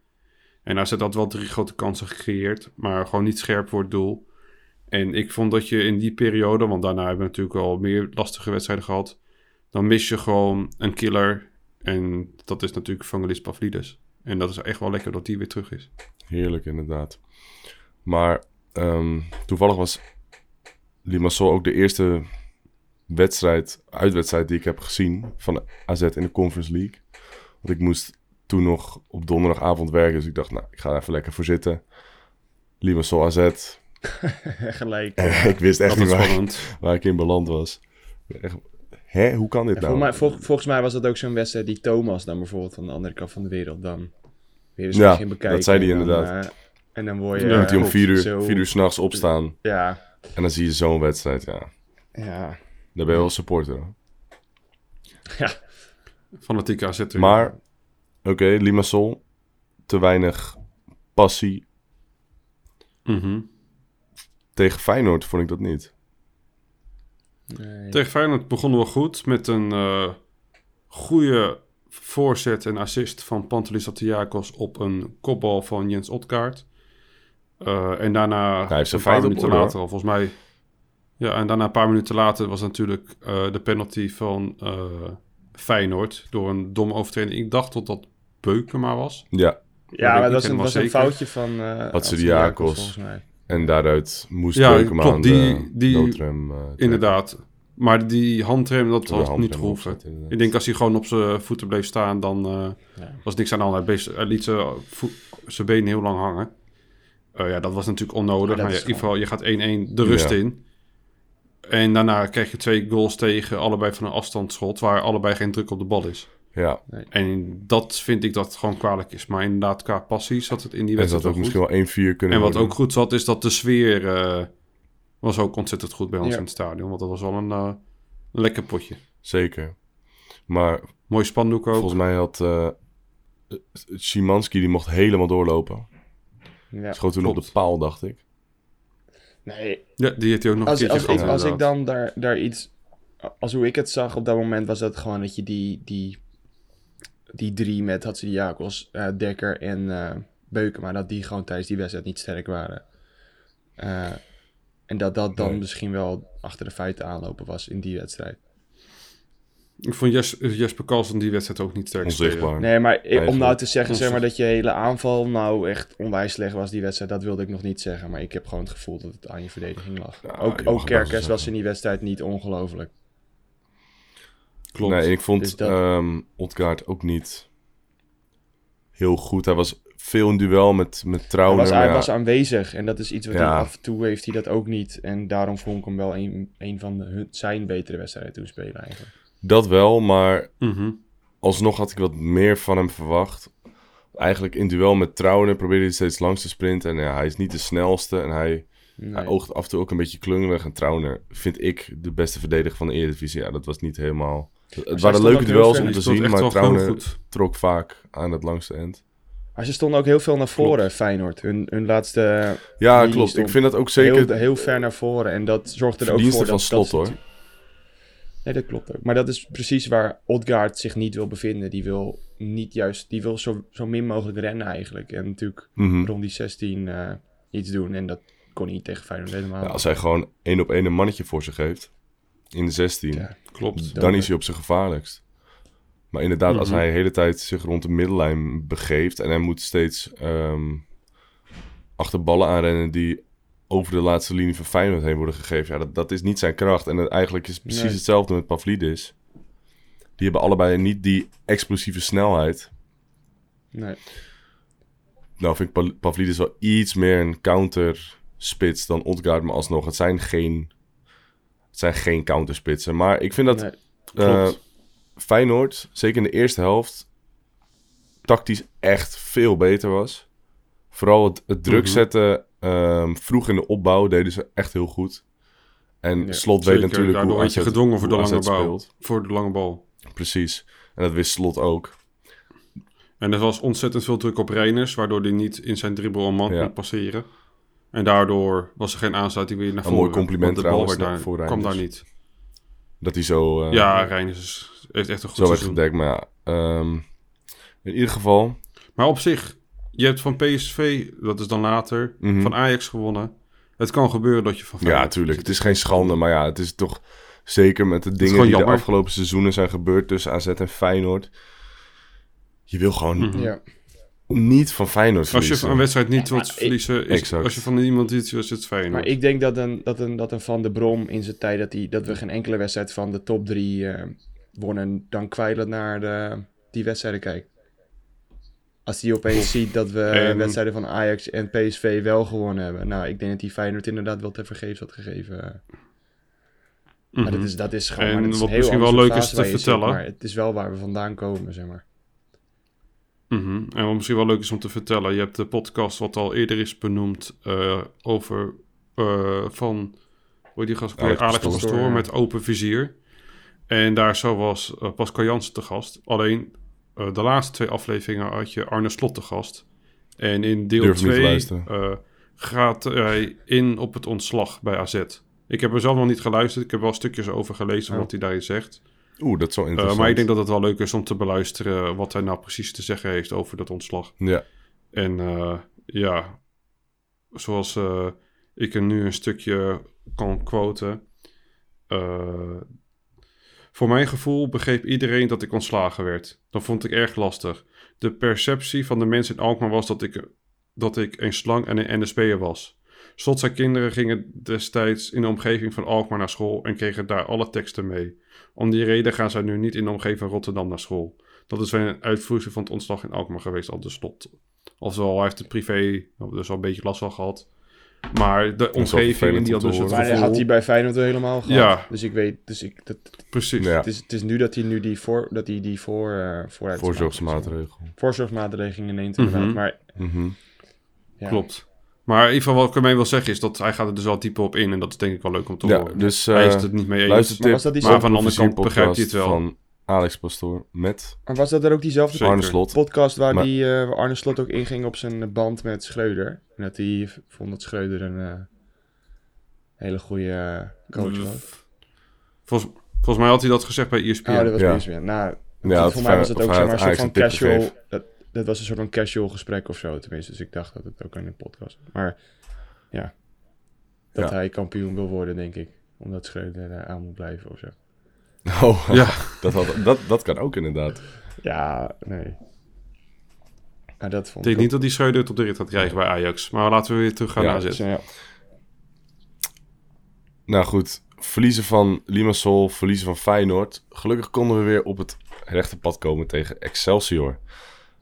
En AZ had wel drie grote kansen gecreëerd, maar gewoon niet scherp voor het doel. En ik vond dat je in die periode, want daarna hebben we natuurlijk al meer lastige wedstrijden gehad, dan mis je gewoon een killer. En dat is natuurlijk Vangelis Pavlidis. En dat is echt wel lekker dat die weer terug is. Heerlijk, inderdaad. Maar ehm, toevallig was Limassol ook de eerste wedstrijd, uitwedstrijd die ik heb gezien van AZ in de Conference League. Want ik moest toen nog op donderdagavond werken, dus ik dacht, nou, ik ga er even lekker voor zitten. Limassol AZ. Gelijk. ik wist echt Dat niet waar, waar ik in beland was. Echt, hè, hoe kan dit Ja, nou? volgens, mij, vol- volgens mij was dat ook zo'n wedstrijd die Thomas dan bijvoorbeeld van de andere kant van de wereld dan weer eens Ja, ging bekijken. dat zei hij dan, inderdaad. eh, en dan word je... Dan moet hij om eh, vier uur, zo- vier uur s'nachts opstaan Ja, en dan zie je zo'n wedstrijd, ja. ja. Dan ben je wel supporter. hoor. Fanatieke AZ. Maar, oké, Limassol, te weinig passie. Mhm. Tegen Feyenoord vond ik dat niet. Nee. Tegen Feyenoord begonnen we goed met een eh goede voorzet en assist van Pantelis Athiakos op een kopbal van Jens Otkaart. Eh, en daarna, Hij heeft zijn een paar minuten orde, later, al, volgens mij. Ja, en daarna een paar minuten later was natuurlijk eh, de penalty van eh, Feyenoord door een domme overtreding. Ik dacht dat dat Beukema was. Ja, Ja, maar dat was een, was een foutje van uh, Hatsidiakos. volgens mij. En daaruit moest Ja, Beukema klopt, aan die- de die- noodrem, eh. Inderdaad. Maar die handrem, dat had handrem niet gehoeven. Ik denk als hij gewoon op zijn voeten bleef staan, dan eh, Ja. was niks aan de hand. Hij, bleef- hij liet zijn voet- zijn benen heel lang hangen. Eh, ja, dat was natuurlijk onnodig. Maar dat Maar ja, is in ieder geval, je gaat 1-1 de rust Ja. in. En daarna krijg je twee goals tegen, allebei van een afstandsschot, waar allebei geen druk op de bal is. Ja, En dat vind ik dat het gewoon kwalijk is. Maar inderdaad, qua passie zat het in die en wedstrijd dat ook goed. misschien wel 1-4 kunnen En wat worden. ook goed zat, is dat de sfeer eh, was ook ontzettend goed bij ons Ja. in het stadion. Want dat was wel een eh, lekker potje. Zeker. Maar Mooi spandoek ook. volgens mij had eh Szymanski, die mocht helemaal doorlopen. Ja. Schoot toen op de paal, dacht ik. Nee, Ja, die heeft hij ook nog een als, keertje als, ik, als ik dan daar, daar iets... Als hoe ik het zag op dat moment was dat gewoon dat je die, die, die drie met Hatsidiakos, eh Dekker en eh Beukema, dat die gewoon tijdens die wedstrijd niet sterk waren. Eh, en dat dat dan Nee. misschien wel achter de feiten aanlopen was in die wedstrijd. Ik vond Jes, Jesper Karlsson die wedstrijd ook niet sterk. Onzichtbaar. Nee, maar om nou te zeggen zeg maar, dat je hele aanval nou echt onwijs slecht was die wedstrijd, dat wilde ik nog niet zeggen. Maar ik heb gewoon het gevoel dat het aan je verdediging lag. Ja, ook ook Kerkers was in die wedstrijd niet ongelooflijk. Klopt. Nee, ik vond Dus dat- ehm Odgaard ook niet heel goed. Hij was veel in duel met, met Hij Trauner. was, maar hij ja, was aanwezig en dat is iets wat Ja. hij af en toe heeft hij dat ook niet. En daarom vond ik hem wel een, een van de, zijn betere wedstrijden toen spelen eigenlijk. Dat wel, maar Mhm. alsnog had ik wat meer van hem verwacht. Eigenlijk in duel met Trauner probeerde hij steeds langs te sprinten. En ja, hij is niet de snelste en hij, Nee. hij oogt af en toe ook een beetje klungelig. En Trauner vind ik de beste verdediger van de Eredivisie. Ja, dat was niet helemaal... Het waren leuke duels om te zien, maar goed. trok vaak aan het langste eind. Maar ze stonden ook heel veel naar voren, Feyenoord. Hun, hun laatste Ja, klopt. Ik vind dat ook zeker... heel, heel ver naar voren. En dat zorgde er ook voor Verdienste dat... van dat Slot, ze- hoor. Nee, dat klopt ook. Maar dat is precies waar Odgaard zich niet wil bevinden. Die wil niet juist... Die wil zo, zo min mogelijk rennen eigenlijk. En natuurlijk Mhm. rond die 16 eh, iets doen. En dat kon hij niet tegen Feyenoord helemaal. Ja, als hij gewoon één op één een mannetje voor zich heeft, in de 16, Ja. Klopt. dan is hij op zijn gevaarlijkst. Maar inderdaad, als Mhm. hij de hele tijd zich rond de middellijn begeeft en hij moet steeds ehm, achter ballen aanrennen die over de laatste linie van Feyenoord heen worden gegeven, ja, dat, dat is niet zijn kracht. En het, eigenlijk is het precies Nee. hetzelfde met Pavlidis. Die hebben allebei niet die explosieve snelheid. Nee. Nou vind ik Pa- Pavlidis wel iets meer een counterspits dan Odgaard, maar alsnog, het zijn geen, het zijn geen counterspitsen. Maar ik vind dat nee. eh. Feyenoord, zeker in de eerste helft, tactisch echt veel beter was. Vooral het, het druk Mhm. zetten ehm, vroeg in de opbouw deden ze echt heel goed. En Ja, Slot weet natuurlijk daardoor hoe je gedwongen voor de lange bal. speelt. Voor de lange bal. Precies. En dat wist Slot ook. En er was ontzettend veel druk op Reiners, waardoor hij niet in zijn dribbel een man Ja. kon passeren. En daardoor was er geen aansluiting weer naar Een voren. mooi compliment want de bal trouwens werd daar, voor kwam daar niet. Dat hij zo, eh, ja, Reiners is- heeft echt een goed zo werd seizoen. gedekt. Maar ja, ehm, in ieder geval... Maar op zich, je hebt van PSV, dat is dan later, Mhm. van Ajax gewonnen. Het kan gebeuren dat je van Ja, tuurlijk. Het is geen schande, maar ja, het is toch zeker met de dingen die de afgelopen seizoenen zijn gebeurd tussen AZ en Feyenoord. Je wil gewoon Mhm. Ja. Niet van Feyenoord Als je verliezen. van een wedstrijd niet wilt verliezen, is, Exact. als je van iemand iets is het Feyenoord. Maar ik denk dat een, dat een, dat een Van de Brom in zijn tijd... Dat, die, dat we geen enkele wedstrijd van de top drie eh, wonnen... dan kwijlend naar de, die wedstrijden kijkt. Als hij opeens ziet dat we En- wedstrijden van Ajax en PSV wel gewonnen hebben. Nou, ik denk dat die Feyenoord inderdaad wel te vergeefs had gegeven. Maar dat Mhm. is, dat is gewoon... En maar dat is wat misschien wel leuk is te zit, vertellen. maar het is wel waar we vandaan komen, zeg maar. Mhm. En wat misschien wel leuk is om te vertellen, je hebt de podcast wat al eerder is benoemd eh, over eh, van, hoe die gast? Alex Alex Pastoor, met open vizier. En daar zo was eh, Pascal Jansen te gast. Alleen de laatste twee afleveringen had je Arne Slot te gast. En in deel Durf niet te 2 luisteren. gaat hij in op het ontslag bij AZ. Ik heb er zelf nog niet geluisterd. Ik heb wel stukjes over gelezen Oh. wat hij daarin zegt. Oeh, dat is wel Eh, interessant. maar ik denk dat het wel leuk is om te beluisteren wat hij nou precies te zeggen heeft over dat ontslag. Ja, En eh, ja, zoals eh, ik er nu een stukje kan quoten. voor mijn gevoel begreep iedereen dat ik ontslagen werd. Dat vond ik erg lastig. De perceptie van de mensen in Alkmaar was dat ik, dat ik een slang en een NSB'er was. Slot zijn kinderen gingen destijds in de omgeving van Alkmaar naar school en kregen daar alle teksten mee. Om die reden gaan zij nu niet in de omgeving van Rotterdam naar school. Dat is een uitvoering van het ontslag in Alkmaar geweest, al de slot. Oftewel, hij heeft het privé dus al een beetje last van gehad. Maar de omgeving, en die had dus het. Maar hij had hij bij Feyenoord helemaal gehad. Ja. Dus ik weet, dus ik, dat, Precies. Ja. het, is, het is nu dat hij nu die, voor, dat hij die voor, eh vooruit Voorzorgsmaatregel. Voorzorgsmaatregelen neemt Mhm. Maar Mhm. ja. Klopt. Maar in ieder geval wat ik ermee wil zeggen is dat hij gaat er dus wel dieper op in. En dat is denk ik wel leuk om te Ja, horen. dus hij is eh het niet mee eens. Maar was dat Maar van de andere kant begrijpt hij het wel. van Alex Pastoor met Maar was dat dan ook diezelfde Zeker. Arne Slot. podcast waar, Maar- die, eh, waar Arne Slot ook inging op zijn band met Schreuder? En dat hij vond dat Schreuder een eh, hele goede coach was. Volgens, volgens mij had hij dat gezegd bij ESPN. Oh, dat was Ja. bezig. Nou, Ja, voor mij was het of ook hij zeg maar, een soort van casual. Dat, dat was een soort van casual gesprek of zo, tenminste. Dus ik dacht dat het ook in een podcast was. Maar ja, dat Ja. hij kampioen wil worden, denk ik. Omdat Schreuder aan moet blijven of zo. Oh, Ja. dat, had, dat, dat kan ook inderdaad. Ja, nee. Maar dat Ik vond denk ik niet dat die Schreuder het op de rit gaat krijgen bij Ajax. Maar laten we weer terug gaan Ja, naar AZ. ja. Nou goed, verliezen van Limassol, verliezen van Feyenoord. Gelukkig konden we weer op het rechte pad komen tegen Excelsior.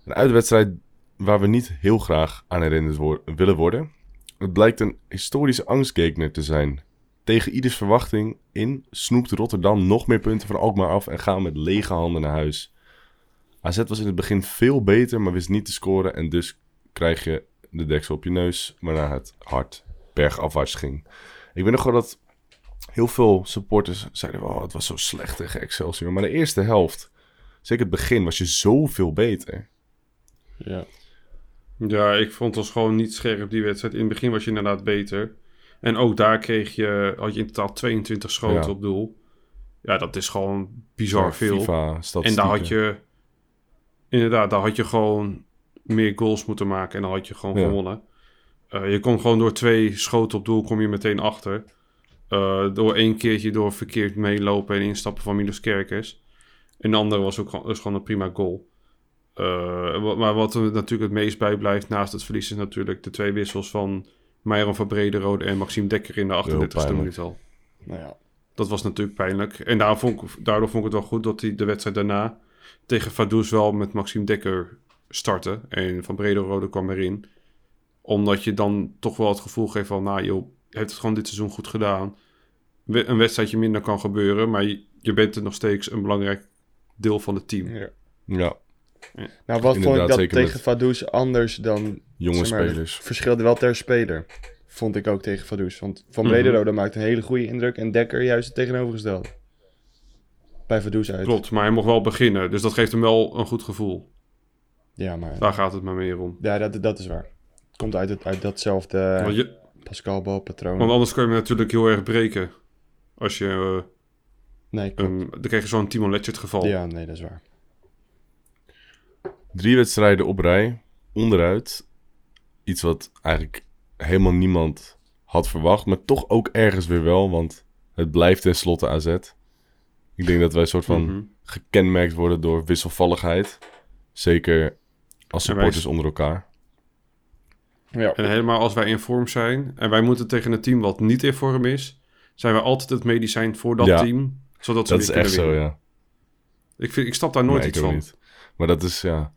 Een uitwedstrijd waar we niet heel graag aan herinnerd willen worden. Het blijkt een historische angstgekner te zijn. Tegen ieders verwachting in snoept Rotterdam nog meer punten van Alkmaar af en gaan met lege handen naar huis. AZ was in het begin veel beter, maar wist niet te scoren en dus krijg je de deksel op je neus, waarna het hard bergafwaarts ging. Ik weet nog wel dat heel veel supporters zeiden, oh, het was zo slecht tegen Excelsior. Maar de eerste helft, zeker het begin, was je zoveel beter. Ja. Ja, ik vond ons gewoon niet scherp die wedstrijd. In het begin was je inderdaad beter. En ook daar kreeg je, had je in totaal 22 schoten Ja. op doel. Ja, dat is gewoon bizar veel. FIFA, En daar had je, inderdaad, daar had je gewoon meer goals moeten maken. En dan had je gewoon Ja. gewonnen. Eh, je kon gewoon door twee schoten op doel, kom je meteen achter. Eh, door één keertje door verkeerd meelopen en instappen van Milos Kerkers. En de andere was ook gewoon, is gewoon een prima goal. Eh, maar wat er natuurlijk het meest bijblijft naast het verlies is natuurlijk de twee wissels van Meijer van Brederode en Maxime Dekker in de 38e pijnlijk. minuut al. Nou ja. Dat was natuurlijk pijnlijk. En daar vond ik, daardoor vond ik het wel goed dat hij de wedstrijd daarna tegen Vaduz wel met Maxime Dekker startte. En Van Brederode kwam erin. Omdat je dan toch wel het gevoel geeft van, nou joh, je hebt het gewoon dit seizoen goed gedaan. Een wedstrijdje minder kan gebeuren, maar je, je bent er nog steeds een belangrijk deel van het team. ja. Ja, Nou, wat vond ik dat tegen met Vaduz anders dan... jonge zeg maar, spelers. verschilde wel ter speler. Vond ik ook tegen Vaduz. Want Van Mhm. Brederode maakte een hele goede indruk. En Dekker juist het tegenovergestelde. Bij Vaduz uit. Klopt, maar hij mocht wel beginnen. Dus dat geeft hem wel een goed gevoel. Ja, maar... Daar gaat het maar meer om. Ja, dat, dat is waar. Het komt uit, het, uit datzelfde je, Pascal balpatroon. want anders kun je hem natuurlijk heel erg breken. Als je... eh, Nee, klopt. een- dan krijg je zo'n Timon Letchert geval. Ja, nee, dat is waar. Drie wedstrijden op rij, onderuit. Iets wat eigenlijk helemaal niemand had verwacht, maar toch ook ergens weer wel, want het blijft tenslotte AZ. Ik denk dat wij een soort van Mhm. gekenmerkt worden door wisselvalligheid. Zeker als supporters onder elkaar. Ja. En helemaal als wij in vorm zijn en wij moeten tegen een team wat niet in vorm is, zijn wij altijd het medicijn voor dat Ja. team, zodat ze Dat is echt zo, ja. Ik, vind, ik stap daar nooit Nee, iets van. niet. Maar dat is, ja...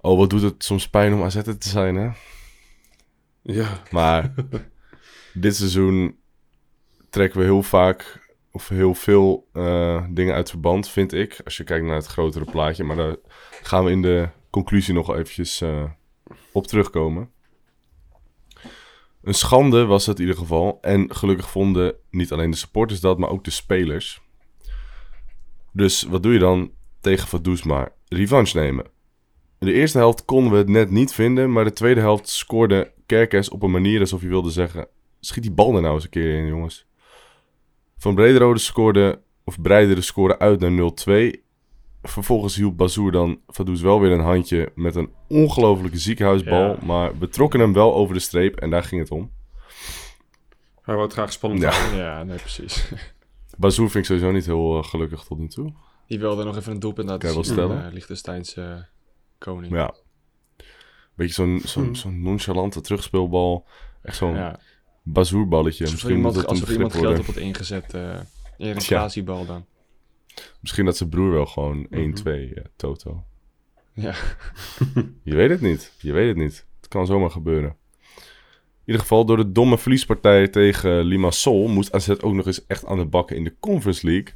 Oh, wat doet het soms pijn om AZ te zijn, hè? Ja, Maar dit seizoen trekken we heel vaak of heel veel eh, dingen uit verband, vind ik. Als je kijkt naar het grotere plaatje. Maar daar gaan we in de conclusie nog eventjes eh, op terugkomen. Een schande was het in ieder geval. En gelukkig vonden niet alleen de supporters dat, maar ook de spelers. Dus wat doe je dan tegen Vaduz maar? Revanche nemen. In de eerste helft konden we het net niet vinden, maar de tweede helft scoorde Kerkers op een manier alsof je wilde zeggen: schiet die bal er nou eens een keer in, jongens. Van Brederode scoorde, of Breidere scoorde uit naar 0-2. Vervolgens hielp Bazoer dan Vaduz wel weer een handje met een ongelofelijke ziekenhuisbal. Ja. Maar we trokken hem wel over de streep en daar ging het om. hij wou het graag spannend Ja. Ja, nee, precies. Bazoer vind ik sowieso niet heel eh, gelukkig tot nu toe. Die wilde nog even een doelpunt laten Kan je wel zien. stellen? Uh, Liechtensteinse koning. Ja. Beetje zo'n zo'n zo'n nonchalante terugspeelbal. Echt zo'n Ja. bazoerballetje. Misschien moet dat alsof begrip iemand geld worden. op had ingezet. eh in een dan. Misschien dat zijn broer wel gewoon Mhm. 1-2 eh, toto. Ja. Je weet het niet. Je weet het niet. Het kan zomaar gebeuren. In ieder geval, door de domme verliespartij tegen Limassol moest AZ ook nog eens echt aan de bakken in de Conference League.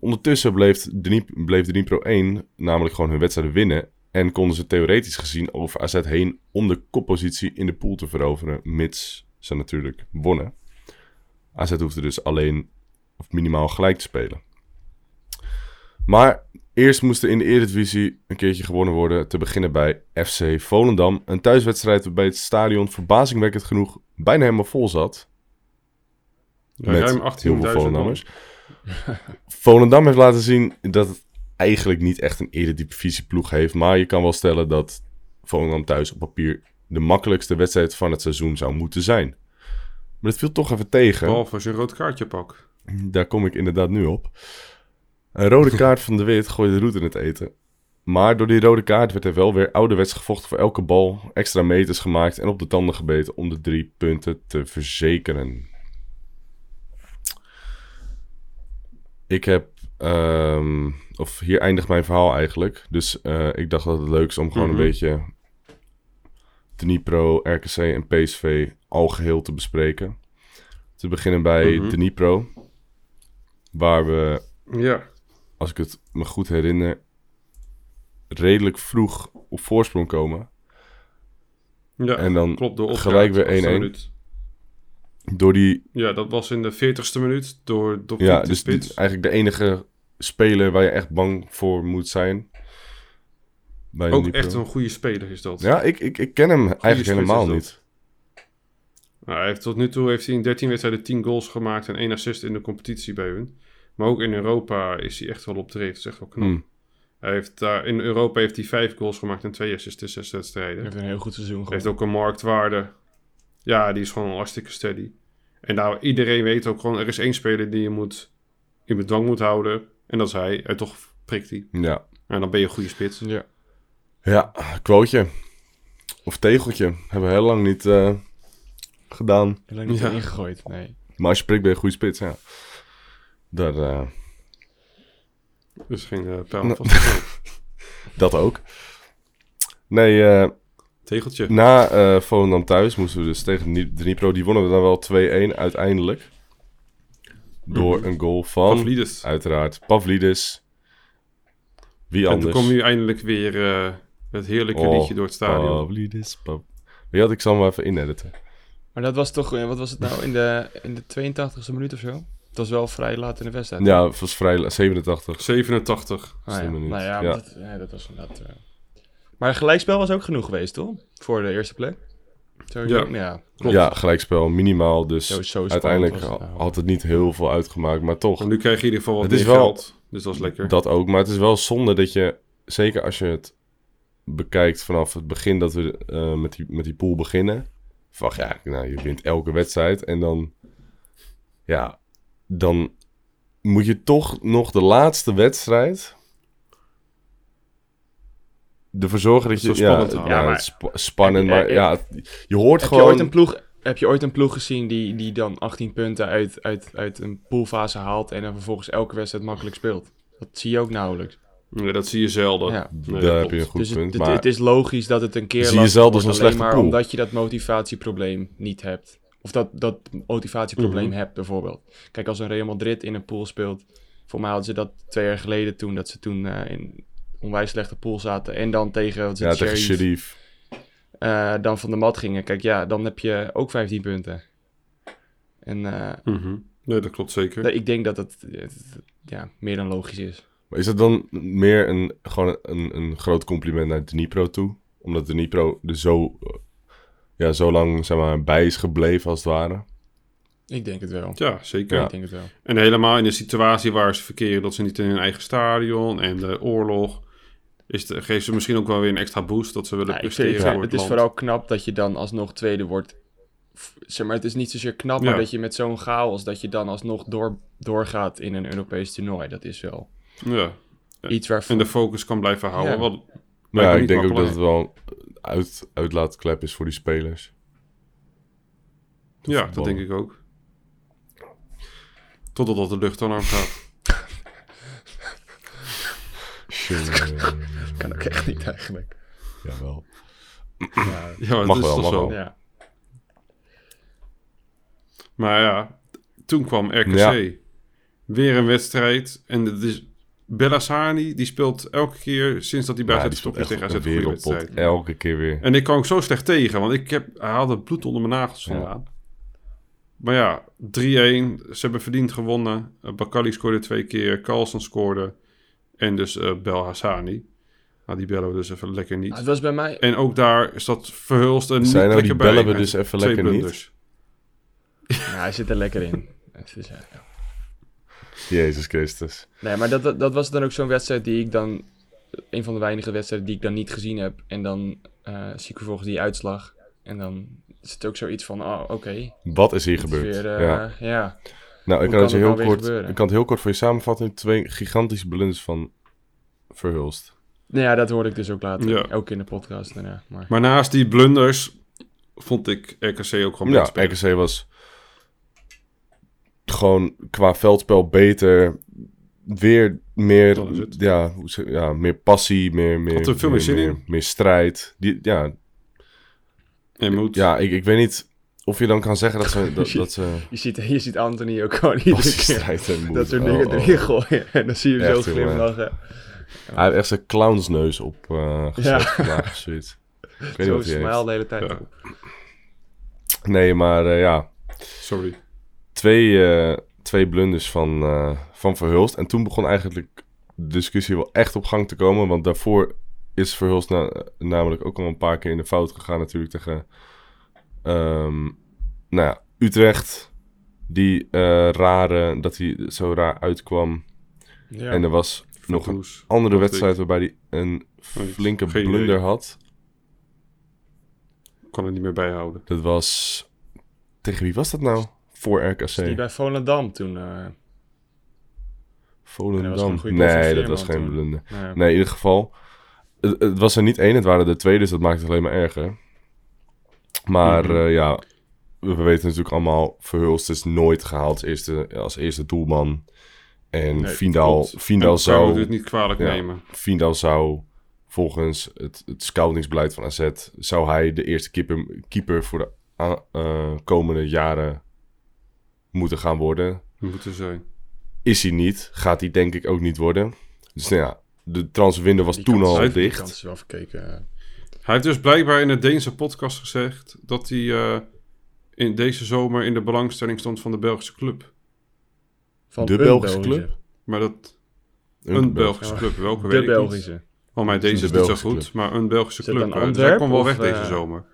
Ondertussen bleef, Dnip, bleef Dnipro 1 namelijk gewoon hun wedstrijden winnen. En konden ze theoretisch gezien over AZ heen om de koppositie in de pool te veroveren, mits ze natuurlijk wonnen. AZ hoefde dus alleen of minimaal gelijk te spelen. Maar eerst moest er in de Eredivisie een keertje gewonnen worden. Te beginnen bij FC Volendam. Een thuiswedstrijd waarbij het stadion verbazingwekkend genoeg bijna helemaal vol zat. Ja, met ruim heel 18.000 veel man. Volendam heeft laten zien dat het eigenlijk niet echt een Eredivisie-ploeg heeft. Maar je kan wel stellen dat Volendam thuis op papier de makkelijkste wedstrijd van het seizoen zou moeten zijn. Maar dat viel toch even tegen. Behalve als je een rood kaartje pakt. Daar kom ik inderdaad nu op. Een rode kaart van de Wit gooide roet in het eten. Maar door die rode kaart werd er wel weer ouderwets gevochten voor elke bal. Extra meters gemaakt en op de tanden gebeten om de drie punten te verzekeren. Ik heb... ehm, of hier eindigt mijn verhaal eigenlijk. Dus eh, ik dacht dat het leuk is om gewoon Mhm. een beetje... Dnipro, RKC en PSV algeheel te bespreken. Te beginnen bij Mhm. Dnipro. Waar we Ja. als ik het me goed herinner, redelijk vroeg op voorsprong komen. Ja, En dan klopt. Gelijk weer 1-1. Door die, Ja, dat was in de 40ste minuut door, door ja, dus eigenlijk de enige speler waar je echt bang voor moet zijn. Bij Ook echt een goede speler is dat. Ja, ik, ik, ik ken hem eigenlijk helemaal niet. Nou, hij heeft, tot nu toe heeft hij in 13 wedstrijden 10 goals gemaakt en 1 assist in de competitie bij hun. Maar ook in Europa is hij echt wel op dreef. Dat is echt wel knap. Hmm. Hij heeft daar, in Europa heeft hij 5 goals gemaakt en 2 assists in 6 Hij wedstrijden. heeft een heel goed seizoen Hij gehad. heeft ook een marktwaarde. Ja, die is gewoon hartstikke steady. En nou, iedereen weet ook gewoon, er is één speler die je moet in bedwang moet houden. En dat is hij. En toch prikt hij. Ja. En dan ben je een goede spits. Ja. ja, quoteje. Of tegeltje. Hebben we heel lang niet eh, gedaan. Heel lang niet Ja. ingegooid, nee. Maar als je prikt ben je een goede spits, ja. Daar, eh, Dus geen eh pijl Nou. dat ook. Nee, eh, Tegeltje. Na eh Volendam thuis moesten we dus tegen Dni- Dnipro. Die wonnen we dan wel 2-1 uiteindelijk. Door Mhm. een goal van, Pavlidis. uiteraard, Pavlidis. Wie En anders? toen kom je eindelijk weer eh, het heerlijke Oh, liedje door het stadion. Pavlidis. Pav- Wie had ik zal maar even inediten. Maar dat was toch, eh, wat was het nou, in de, in de 82e minuut of zo? Het was wel vrij laat in de wedstrijd. Ja, het was vrij la- 87. 87. Ah, ja. minuut. Nou ja, Ja. Dat, ja, dat was inderdaad... eh. Maar een gelijkspel was ook genoeg geweest, toch? Voor de eerste plek. Ja. ja. Klopt. Ja, gelijkspel minimaal. Dus Zo- zo spannend uiteindelijk het nou. had het niet heel veel uitgemaakt. Maar toch, Maar nu krijg je in ieder geval wat Het is wel- geld. Dus dat is lekker. Dat ook, maar het is wel zonde dat je, zeker als je het bekijkt vanaf het begin dat we eh, met, die, met die pool beginnen. Van ja, nou, je wint elke wedstrijd en dan, ja, dan moet je toch nog de laatste wedstrijd ervoor zorgen dat je, Het zo ja, spannend ja. Ja, maar- spannend, je- maar ja, je hoort Heb je, gewoon, ooit een ploeg, heb je ooit een ploeg gezien die, die dan 18 punten uit, uit, uit een poolfase haalt en dan vervolgens elke wedstrijd makkelijk speelt? Dat zie je ook nauwelijks. Nee, dat zie je zelden. Ja. Nee, daar heb je een goed dus het, punt, het, maar het is logisch dat het een keer Zie je zelden wordt, alleen slechte maar pool. omdat je dat motivatieprobleem niet hebt. Of dat, dat motivatieprobleem Mhm. hebt, bijvoorbeeld. Kijk, als een Real Madrid in een pool speelt... Voor mij hadden ze dat twee jaar geleden toen... dat ze toen eh, in onwijs slechte pool zaten... en dan tegen, wat is ja, het, tegen Sheriff, eh, dan van de mat gingen. Kijk, ja, dan heb je ook 15 punten. En eh, Mhm. Nee, dat klopt zeker. ik denk dat het eh, ja, meer dan logisch is. Maar is het dan meer een, gewoon een, een groot compliment naar Dnipro toe? Omdat Dnipro er zo, ja, zo lang zeg maar, bij is gebleven als het ware. Ik denk het wel. Ja, zeker. Ja. Ik denk het wel. En helemaal in de situatie waar ze verkeren dat ze niet in hun eigen stadion en de oorlog, is de, geeft ze misschien ook wel weer een extra boost dat ze willen Ja, ik presteren vind, voor het het is land. vooral knap dat je dan alsnog tweede wordt. Zeg maar, het is niet zozeer knap, maar Ja. dat je met zo'n chaos... dat je dan alsnog door, doorgaat in een Europees toernooi. Dat is wel Ja. iets waar... En de focus kan blijven houden. Ja. Wat, ja, ik denk ook dat het wel een uit, uitlaatklep is voor die spelers. Ja, dat denk ik ook. Totdat dat de luchtalarm gaat. Kan ook echt niet eigenlijk. Jawel. Ja, het Mag is wel, mag zo. wel. Ja. Maar ja, toen kwam RKC. Ja. Weer een wedstrijd. En het is Bellassani, die speelt elke keer sinds dat hij bij Ja, is echt tegen op AZ een wedstrijd. Elke keer weer. En ik kwam ook zo slecht tegen, want ik heb, hij had het bloed onder mijn nagels Ja. vandaan. Maar ja, 3-1. Ze hebben verdiend gewonnen. Uh, Bakali scoorde twee keer. Carlson scoorde. En dus eh Bel Hassani. Nou, die bellen we dus even lekker niet. Ah, het was bij mij... En ook daar is dat verhulst en niet Zijn nou die lekker bij. bellen we dus even lekker niet? blunders. Ja, hij zit er lekker in. Het is, ja, ja. Jezus Christus. Nee, maar dat, dat, dat was dan ook zo'n wedstrijd die ik dan... Een van de weinige wedstrijden die ik dan niet gezien heb. En dan eh, zie ik vervolgens die uitslag. En dan is het ook zoiets van, oh, oké. Wat is hier is gebeurd? weer, eh, ja. ja. Nou, ik kan, het heel nou kort, ik kan het heel kort voor je samenvatten. Twee gigantische blunders van Verhulst. Nou ja, dat hoorde ik dus ook later. Ja. Ook in de podcast daarna. Maar... Maar naast die blunders vond ik RKC ook gewoon Ja, spelen. RKC was gewoon qua veldspel beter. Weer meer, ja, ja, meer passie, meer, meer, Had er veel meer zin meer, in. meer strijd. Die, ja, En moet. ja ik, ik weet niet of je dan kan zeggen dat ze... Dat, dat ze Je ziet, je ziet Anthony ook gewoon iedere keer passiestrijd en moed. dat soort Oh, dingen oh. erin gooien. En dan zie je hem zo glimlachen. Hij heeft echt zijn clownsneus op eh gezet Ja. vandaag of zoiets. Ik weet niet Zo wat hij heeft. de hele tijd. Ja. Nee, maar eh, ja, Sorry. twee, eh, twee blunders van, eh, van Verhulst. En toen begon eigenlijk de discussie wel echt op gang te komen. Want daarvoor is Verhulst na- namelijk ook al een paar keer in de fout gegaan natuurlijk tegen ehm, nou ja, Utrecht. Die eh, rare, dat hij zo raar uitkwam. Ja. En er was nog een andere wedstrijd waarbij hij een niet. flinke Geen blunder idee. had. Ik kon het niet meer bijhouden. Dat was... Tegen wie was dat nou? Voor Die RKC. bij Volendam toen. was Volendam. van Nee, dat was geen blunder. Nee, in ieder geval. Het, het was er niet één, het waren er twee, dus dat maakt het alleen maar erger. Maar Mhm. eh, ja, we weten natuurlijk allemaal, Verhulst is nooit gehaald als eerste, als eerste doelman. En Nee, Vindal, klopt. Vindal, En elkaar moet zou, het niet kwalijk Ja. nemen. Vindal zou volgens het, het scoutingsbeleid van AZ... zou hij de eerste keeper, keeper voor de eh, komende jaren moeten gaan worden. Moeten zijn. Is hij niet, gaat hij denk ik ook niet worden. Dus nou ja, de transferwindow was Die toen kans- al Die dicht. wel verkeken. Hij heeft dus blijkbaar in de Deense podcast gezegd dat hij eh, in deze zomer in de belangstelling stond van de Belgische club. Van De een Belgische club? Maar dat een, Een Belgische club, welke De weet ik niet. Belgische. Oh, maar deze De is niet zo goed, club. maar een Belgische club. dan eh, Antwerp kwam wel of, weg deze eh, zomer.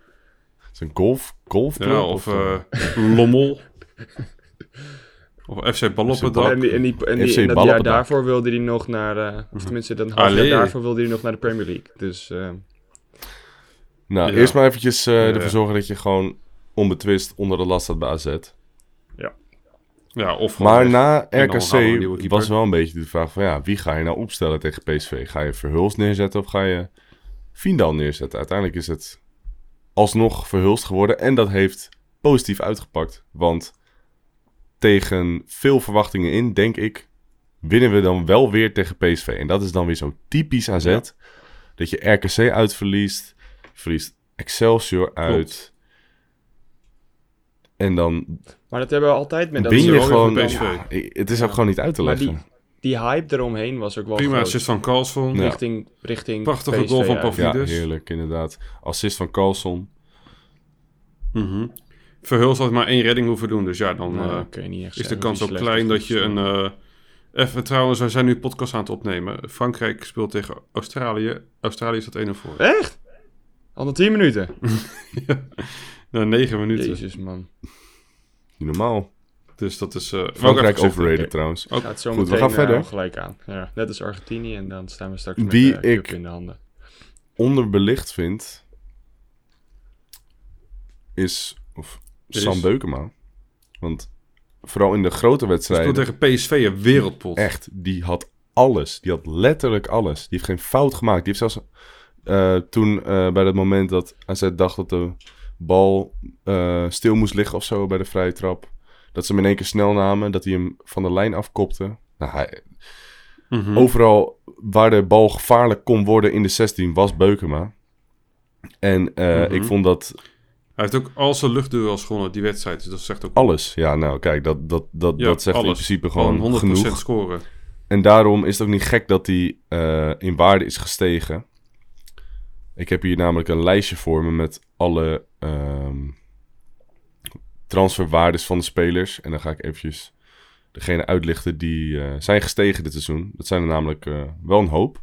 Het is een golf, golfclub? Ja, of eh, Lommel. of FC Bal op het Bal- dak. En, die, en, die, en, die, FC en dat jaar daarvoor wilde hij nog naar... eh, of tenminste, dat half Allee. jaar daarvoor wilde hij nog naar de Premier League. Dus eh, Nou, Ja. eerst maar eventjes eh, Ja. ervoor zorgen dat je gewoon onbetwist onder de last staat bij AZ. Ja, of Maar na RKC was wel een beetje de vraag van ja, wie ga je nou opstellen tegen PSV? Ga je Verhulst neerzetten of ga je Vindal neerzetten? Uiteindelijk is het alsnog Verhulst geworden en dat heeft positief uitgepakt. Want tegen veel verwachtingen in, denk ik, winnen we dan wel weer tegen PSV. En dat is dan weer zo typisch AZ. Ja. Dat je RKC uitverliest, verliest Excelsior uit. En dan maar dat hebben we altijd met dat win je soort- gewoon... PSV. ja, het is ook gewoon niet uit te Maar leggen. die, die hype eromheen was ook wel Prima groot. assist van Carlson. Ja. Richting, richting Prachtige PSV goal van. Pavlidis. Ja, heerlijk, inderdaad. Assist van Carlson. Mhm. Verhulst had maar één redding hoeven doen. Dus ja, dan Nou, eh, kun je niet echt is de kans ook klein dat je een... eh, even trouwens, wij zijn nu podcast aan het opnemen. Frankrijk speelt tegen Australië. Australië staat 1-0 voor. Echt? Al na 10 minuten? Na negen minuten. Jezus, man. Niet normaal. Dus dat is... eh, ik Frankrijk overrated trouwens. Ook- Gaat zo Goed, we meteen gaan verder. eh, gelijk aan. Ja, net als Argentinië en dan staan we straks met Wie de cup ik- in de handen. Onderbelicht vind... Is... Of Is- Sam Beukema. Want vooral in de grote wedstrijden... tegen PSV een wereldpot. Echt, die had alles. Die had letterlijk alles. Die heeft geen fout gemaakt. Die heeft zelfs... eh, toen, eh, bij dat moment dat AZ dacht dat de bal eh, stil moest liggen of zo bij de vrije trap. Dat ze hem in één keer snel namen, dat hij hem van de lijn afkopte. Nou, hij, Mhm. Overal waar de bal gevaarlijk kon worden in de 16 was Beukema. En eh, Mhm. ik vond dat Hij heeft ook al zijn luchtduels gewonnen, die wedstrijd. Dus dat zegt ook alles. Ja, nou kijk, dat, dat, dat, Ja, dat zegt in principe gewoon gewoon 100% genoeg. scoren. En daarom is het ook niet gek dat hij eh, in waarde is gestegen. Ik heb hier namelijk een lijstje voor me met alle ehm, transferwaardes van de spelers. En dan ga ik eventjes degene uitlichten die eh, zijn gestegen dit seizoen. Dat zijn er namelijk eh, wel een hoop.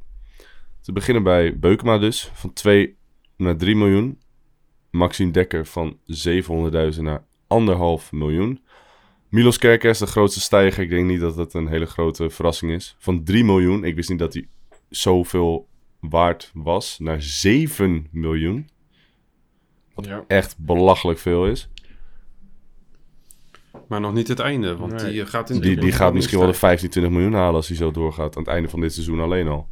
Te beginnen bij Beukema dus, van 2 naar 3 miljoen. Maxime Dekker van 700.000 naar 1,5 miljoen. Milos Kerkers, de grootste stijger. Ik denk niet dat dat een hele grote verrassing is. Van 3 miljoen. Ik wist niet dat hij zoveel waard was. Naar 7 miljoen. Ja. Echt belachelijk veel is. Maar nog niet het einde, want Nee. die eh, gaat in Die, die gaat misschien wel de stijgen. 15, 20 miljoen halen als hij zo doorgaat. Aan het einde van dit seizoen alleen al.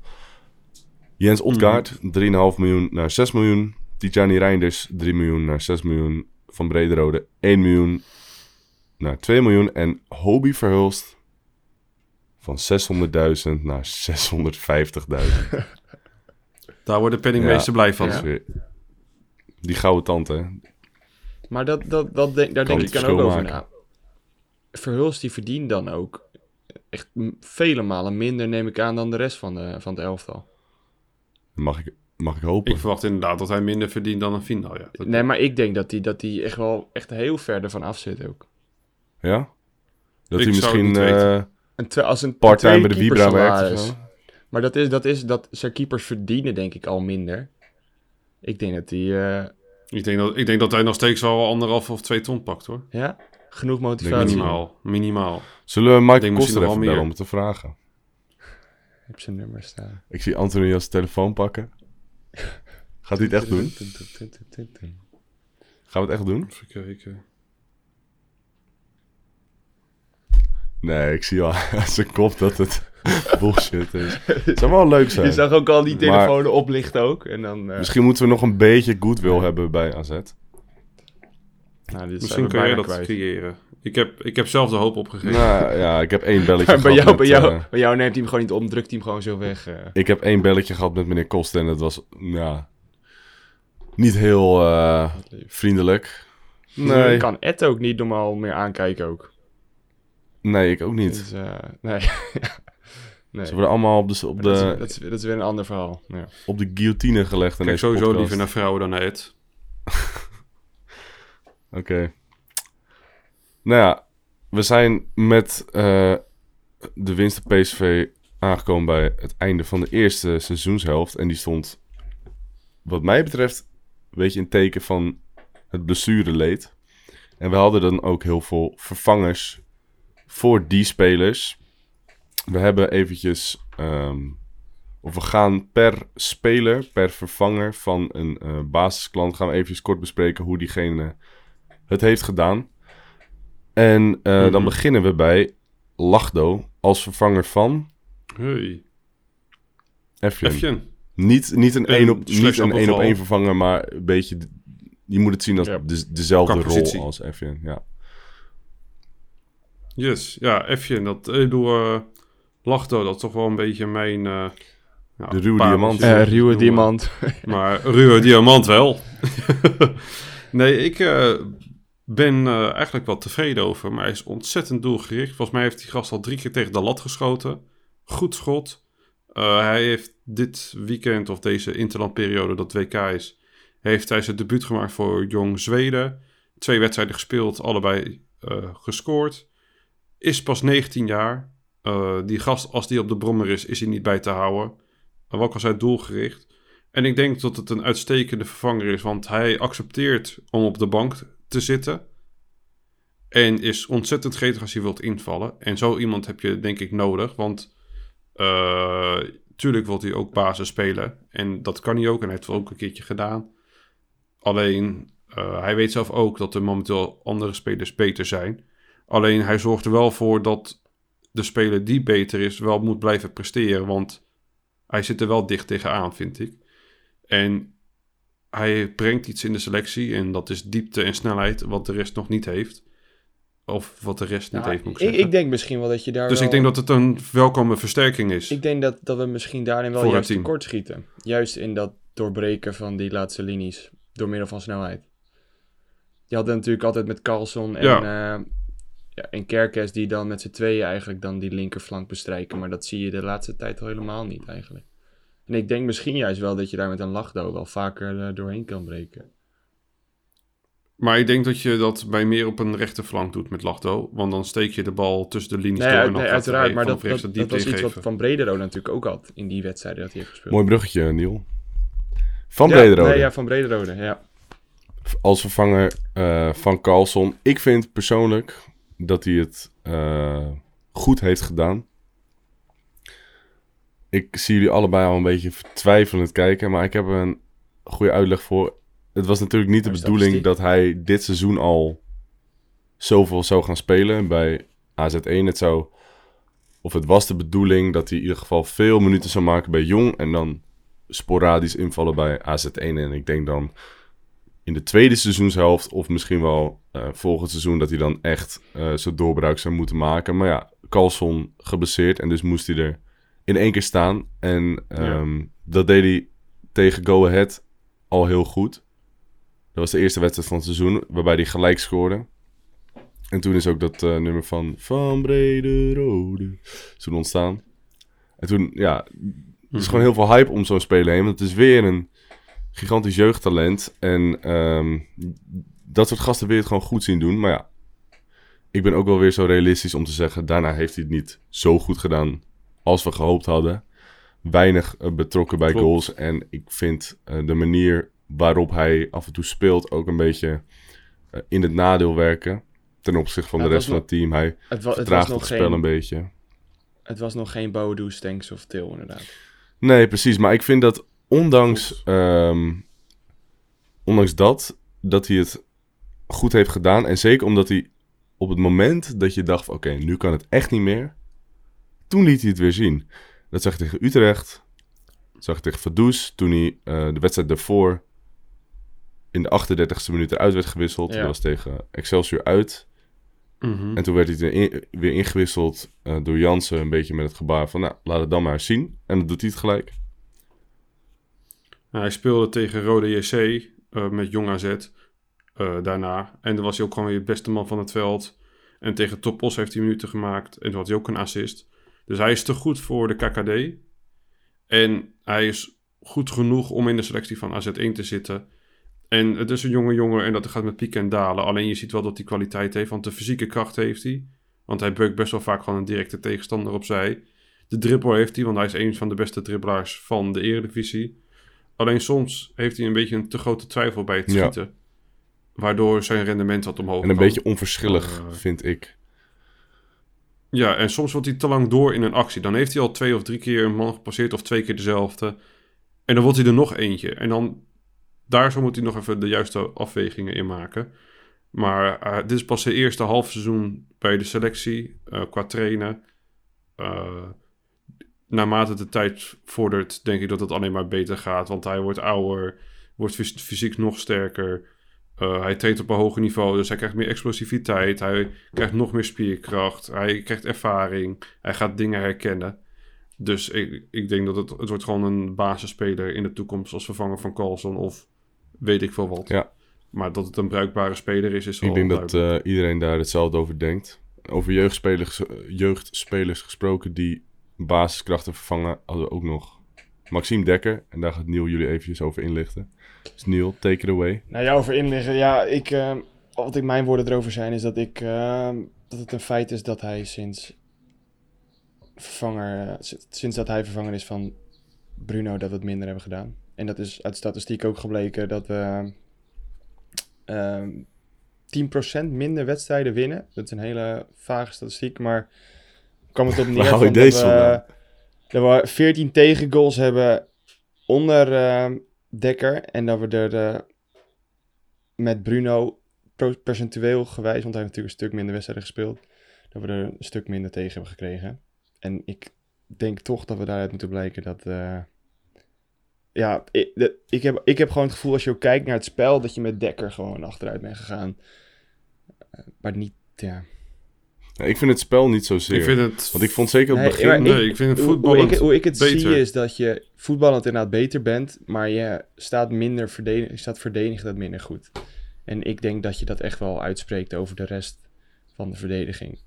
Jens Otgaard, 3,5 miljoen naar 6 miljoen. Tijani Reinders, 3 miljoen naar 6 miljoen. Van Brederode, 1 miljoen naar 2 miljoen. En Hobie Verhulst, van 600.000 naar 650.000. Daar wordt de penningmeester blij van. Dat is weer- Die gouden tand, hè. Maar dat, dat, dat denk, daar Kan denk ik dan ook over maken. na. Verhulst die verdient dan ook echt vele malen minder, neem ik aan, dan de rest van, de, van het elftal. Mag ik, mag ik hopen. Ik verwacht inderdaad dat hij minder verdient dan een Vindal. Ja. Dat- Nee, maar ik denk dat hij dat die echt wel echt heel ver ervan af zit ook. Ja? Dat Ik hij zou het misschien niet weten. eh, Een als een part-time bij de Vibra werkt of keepersalaris. zo. Maar dat is, dat is dat zijn keepers verdienen denk ik al minder. Ik denk dat die eh, Ik, denk dat, ik denk dat hij nog steeds wel anderhalf of twee ton pakt hoor. ja, genoeg Denk motivatie. Minimaal. Minimaal. Zullen we Ik Michael misschien Koster even bellen om het te vragen? Heb zijn nummer staan. Ik zie Anthony als telefoon pakken. Gaat hij het echt doen? Gaan we het echt doen? Even kijken. Nee, ik zie al aan zijn kop dat het bullshit is. Het zou wel leuk Je zijn. zag ook al die Maar- telefoon oplichten ook. En dan, eh, Misschien moeten we nog een beetje goodwill hebben bij AZ. nou, Misschien we kun jij bijna dat kwijt. creëren. Ik heb, ik heb zelf de hoop opgegeven. Nou ja, ik heb één belletje Maar bij gehad jou, bij, met, jou, eh, bij jou neemt hij hem gewoon niet om, drukt hij hem gewoon zo weg. eh. ik heb één belletje gehad met meneer Koster en dat was, ja, niet heel eh, vriendelijk. Nee, Ik kan Ed ook niet normaal meer aankijken ook. nee, ik ook niet. Dus, eh, nee. Nee. Ze worden allemaal op de, op Maar dat, is, de, dat, is, dat is weer een ander verhaal. Ja. op de guillotine gelegd in Kijk deze sowieso podcast. liever naar vrouwen dan naar Ed. Oké. Nou ja, we zijn met eh, de winst op PSV aangekomen bij het einde van de eerste seizoenshelft. En die stond, wat mij betreft, een beetje in teken van het blessureleed. En we hadden dan ook heel veel vervangers voor die spelers. We hebben eventjes, ehm, of we gaan per speler, per vervanger van een eh, basisklant, gaan we eventjes kort bespreken hoe diegene het heeft gedaan. En eh, dan Mhm. beginnen we bij Lachdo als vervanger van Hey. Efjen. Efjen. Niet, niet een Een één op, slash niet een één op één vervanger, maar een beetje... Je moet het zien als Ja. de, dezelfde rol als Efjen. Ja. Yes. Ja, Efjen. Dat ik bedoel, eh, Lachto, dat is toch wel een beetje mijn... eh, ja, De ruwe diamant. Eh ruwe diamant. Maar ruwe diamant wel. nee, ik eh, ben eh, eigenlijk wel tevreden over. Maar hij is ontzettend doelgericht. Volgens mij heeft die gast al drie keer tegen de lat geschoten. Goed schot. Eh, hij heeft dit weekend, of deze interlandperiode dat WK is... heeft hij zijn debuut gemaakt voor Jong Zweden. Twee wedstrijden gespeeld, allebei eh, gescoord. Is pas 19 jaar. Eh, die gast, als die op de brommer is, is hij niet bij te houden. Uh, wat was hij doelgericht? En ik denk dat het een uitstekende vervanger is, want hij accepteert om op de bank te zitten. En is ontzettend gretig als hij wilt invallen. En zo iemand heb je denk ik nodig, want eh, tuurlijk wil hij ook basis spelen. En dat kan hij ook en hij heeft het ook een keertje gedaan. Alleen, eh, hij weet zelf ook dat er momenteel andere spelers beter zijn. Alleen hij zorgt er wel voor dat de speler die beter is wel moet blijven presteren, want hij zit er wel dicht tegenaan, vind ik. En hij brengt iets in de selectie en dat is diepte en snelheid wat de rest nog niet heeft. Of wat de rest niet heeft, moet ik ik, zeggen. ik denk misschien wel dat je daar dus wel- ik denk dat het een welkome versterking is. Ik denk dat, dat we misschien daarin wel juist tekort schieten. Juist in dat doorbreken van die laatste linies. Door middel van snelheid. Je had natuurlijk altijd met Carlson en, Ja. eh, ja, en Kerkes die dan met z'n tweeën eigenlijk dan die linkerflank bestrijken. Maar dat zie je de laatste tijd al helemaal niet eigenlijk. En ik denk misschien juist wel dat je daar met een lachdo wel vaker eh, doorheen kan breken. Maar ik denk dat je dat bij meer op een rechterflank doet met Lachdo. Want dan steek je de bal tussen de linies Nee, door en dan nee, uiteraard. hij Maar dat, dat, het dat was iets wat. Van Brederode natuurlijk ook had in die wedstrijden dat hij heeft gespeeld. Mooi bruggetje, Niel. Van ja, Brederode. Nee, ja, van Brederode, ja. als vervanger eh, van Carlson. Ik vind persoonlijk dat hij het eh, goed heeft gedaan. Ik zie jullie allebei al een beetje twijfelend kijken, maar ik heb een goede uitleg voor. Het was natuurlijk niet de bedoeling dat hij dit seizoen al zoveel zou gaan spelen bij AZ1. Het zou, of het was de bedoeling dat hij in ieder geval veel minuten zou maken bij Jong en dan sporadisch invallen bij AZ1. En ik denk dan in de tweede seizoenshelft of misschien wel eh, volgend seizoen dat hij dan echt eh zijn doorbraak zou moeten maken. Maar ja, Carlson geblesseerd en dus moest hij er in één keer staan. En ehm, dat deed hij tegen Go Ahead al heel goed. Dat was de eerste wedstrijd van het seizoen waarbij hij gelijk scoorde. En toen is ook dat eh, nummer van Van Brede Rode toen ontstaan. En toen, ja, er is gewoon heel veel hype om zo'n speler heen. Want het is weer een gigantisch jeugdtalent. En ehm, dat soort gasten wil je het gewoon goed zien doen. Maar ja, ik ben ook wel weer zo realistisch om te zeggen... daarna heeft hij het niet zo goed gedaan als we gehoopt hadden. Weinig eh, betrokken bij Klopt. goals. En ik vind eh, de manier waarop hij af en toe speelt... ook een beetje eh, in het nadeel werken... ten opzichte van Ja, de rest van het team. Hij Het, wa het, was nog het spel een geen, beetje. het was nog geen Bodo, Stenks of Til inderdaad. Nee, precies. Maar ik vind dat ondanks, ehm, ondanks dat, dat hij het goed heeft gedaan. En zeker omdat hij op het moment dat je dacht, oké, nu kan het echt niet meer. Toen liet hij het weer zien. Dat zag je tegen Utrecht. Dat zag je tegen Vaduz. Toen hij eh, de wedstrijd daarvoor in de 38e minuut eruit werd gewisseld. Ja. Dat was tegen Excelsior uit. Mhm. En toen werd hij er in- weer ingewisseld eh, door Jansen. Een beetje met het gebaar van, nou, laat het dan maar zien. En dan doet hij het gelijk. Hij speelde tegen Rode JC eh, met Jong AZ eh, daarna. En dan was hij ook gewoon weer de beste man van het veld. En tegen Topos heeft hij minuten gemaakt. En toen had hij ook een assist. Dus hij is te goed voor de KKD. En hij is goed genoeg om in de selectie van AZ1 te zitten. En het is een jonge jongen en dat gaat met pieken en dalen. Alleen je ziet wel dat hij kwaliteit heeft, want de fysieke kracht heeft hij. Want hij beukt best wel vaak gewoon een directe tegenstander opzij. De dribbel heeft hij, want hij is een van de beste dribbelaars van de eredivisie. Alleen soms heeft hij een beetje een te grote twijfel bij het Ja. schieten. Waardoor zijn rendement wat omhoog En een kan. beetje onverschillig, Eh, vind ik. Ja, en soms wordt hij te lang door in een actie. Dan heeft hij al twee of drie keer een man gepasseerd of twee keer dezelfde. En dan wordt hij er nog eentje. En dan, daar zo moet hij nog even de juiste afwegingen in maken. Maar eh, dit is pas zijn eerste half seizoen bij de selectie eh, qua trainen. Naarmate de tijd vordert, denk ik dat het alleen maar beter gaat. Want hij wordt ouder, wordt fys- fysiek nog sterker. Eh, hij traint op een hoger niveau, dus hij krijgt meer explosiviteit. Hij krijgt nog meer spierkracht. Hij krijgt ervaring. Hij gaat dingen herkennen. Dus ik, ik denk dat het, het wordt gewoon een basisspeler in de toekomst als vervanger van Carlson of weet ik veel wat. Ja. Maar dat het een bruikbare speler is, is al Ik denk dat eh, iedereen daar hetzelfde over denkt. Over jeugdspelers, jeugdspelers gesproken die basiskrachten vervangen, hadden we ook nog Maxime Dekker. En daar gaat Niel jullie eventjes over inlichten. Dus Niel, take it away. Nou ja, over inliggen. Ja, ik, eh, wat ik mijn woorden erover zijn is dat ik eh, dat het een feit is dat hij sinds vervanger, eh, sinds dat hij vervanger is van Bruno, dat we het minder hebben gedaan. En dat is uit statistiek ook gebleken dat we ehm 10% minder wedstrijden winnen. Dat is een hele vage statistiek, maar kwam het op neer van dat we, dat we 14 tegengoals hebben onder eh, Dekker. En dat we er eh, met Bruno percentueel gewijs, want hij heeft natuurlijk een stuk minder wedstrijden gespeeld, dat we er een stuk minder tegen hebben gekregen. En ik denk toch dat we daaruit moeten blijken dat, eh, ja, ik, de- ik, heb, ik heb gewoon het gevoel als je ook kijkt naar het spel, dat je met Dekker gewoon achteruit bent gegaan. Eh, maar niet, ja. Ja, ik vind het spel niet zozeer. Ik vind het... Want ik vond zeker op het Nee, begin... nee, ik vind het hoe- hoe, voetballend ik, hoe ik het beter. zie is dat je voetballend inderdaad beter bent, maar je staat minder verdedig, je staat verdedigend minder goed. En ik denk dat je dat echt wel uitspreekt over de rest van de verdediging.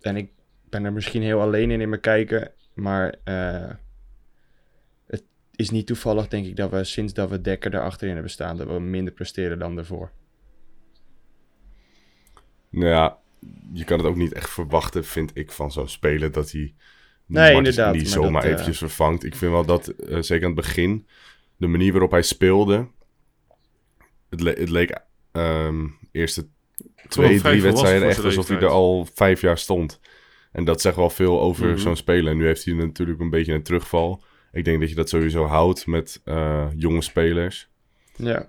En ik ben er misschien heel alleen in in mijn kijken, maar eh, het is niet toevallig denk ik dat we sinds dat we Dekker erachterin hebben staan, dat we minder presteren dan daarvoor. Nou ja, je kan het ook niet echt verwachten, vind ik, van zo'n speler dat hij Nee, Martens inderdaad, niet maar zomaar dat, eh, eventjes vervangt. Ik vind wel dat, eh, zeker aan het begin, de manier waarop hij speelde, het, le- het leek ehm eerste twee, drie wedstrijden echt alsof hij er al vijf jaar stond. En dat zegt wel veel over Mhm. zo'n speler. En nu heeft hij natuurlijk een beetje een terugval. Ik denk dat je dat sowieso houdt met eh, jonge spelers. Ja.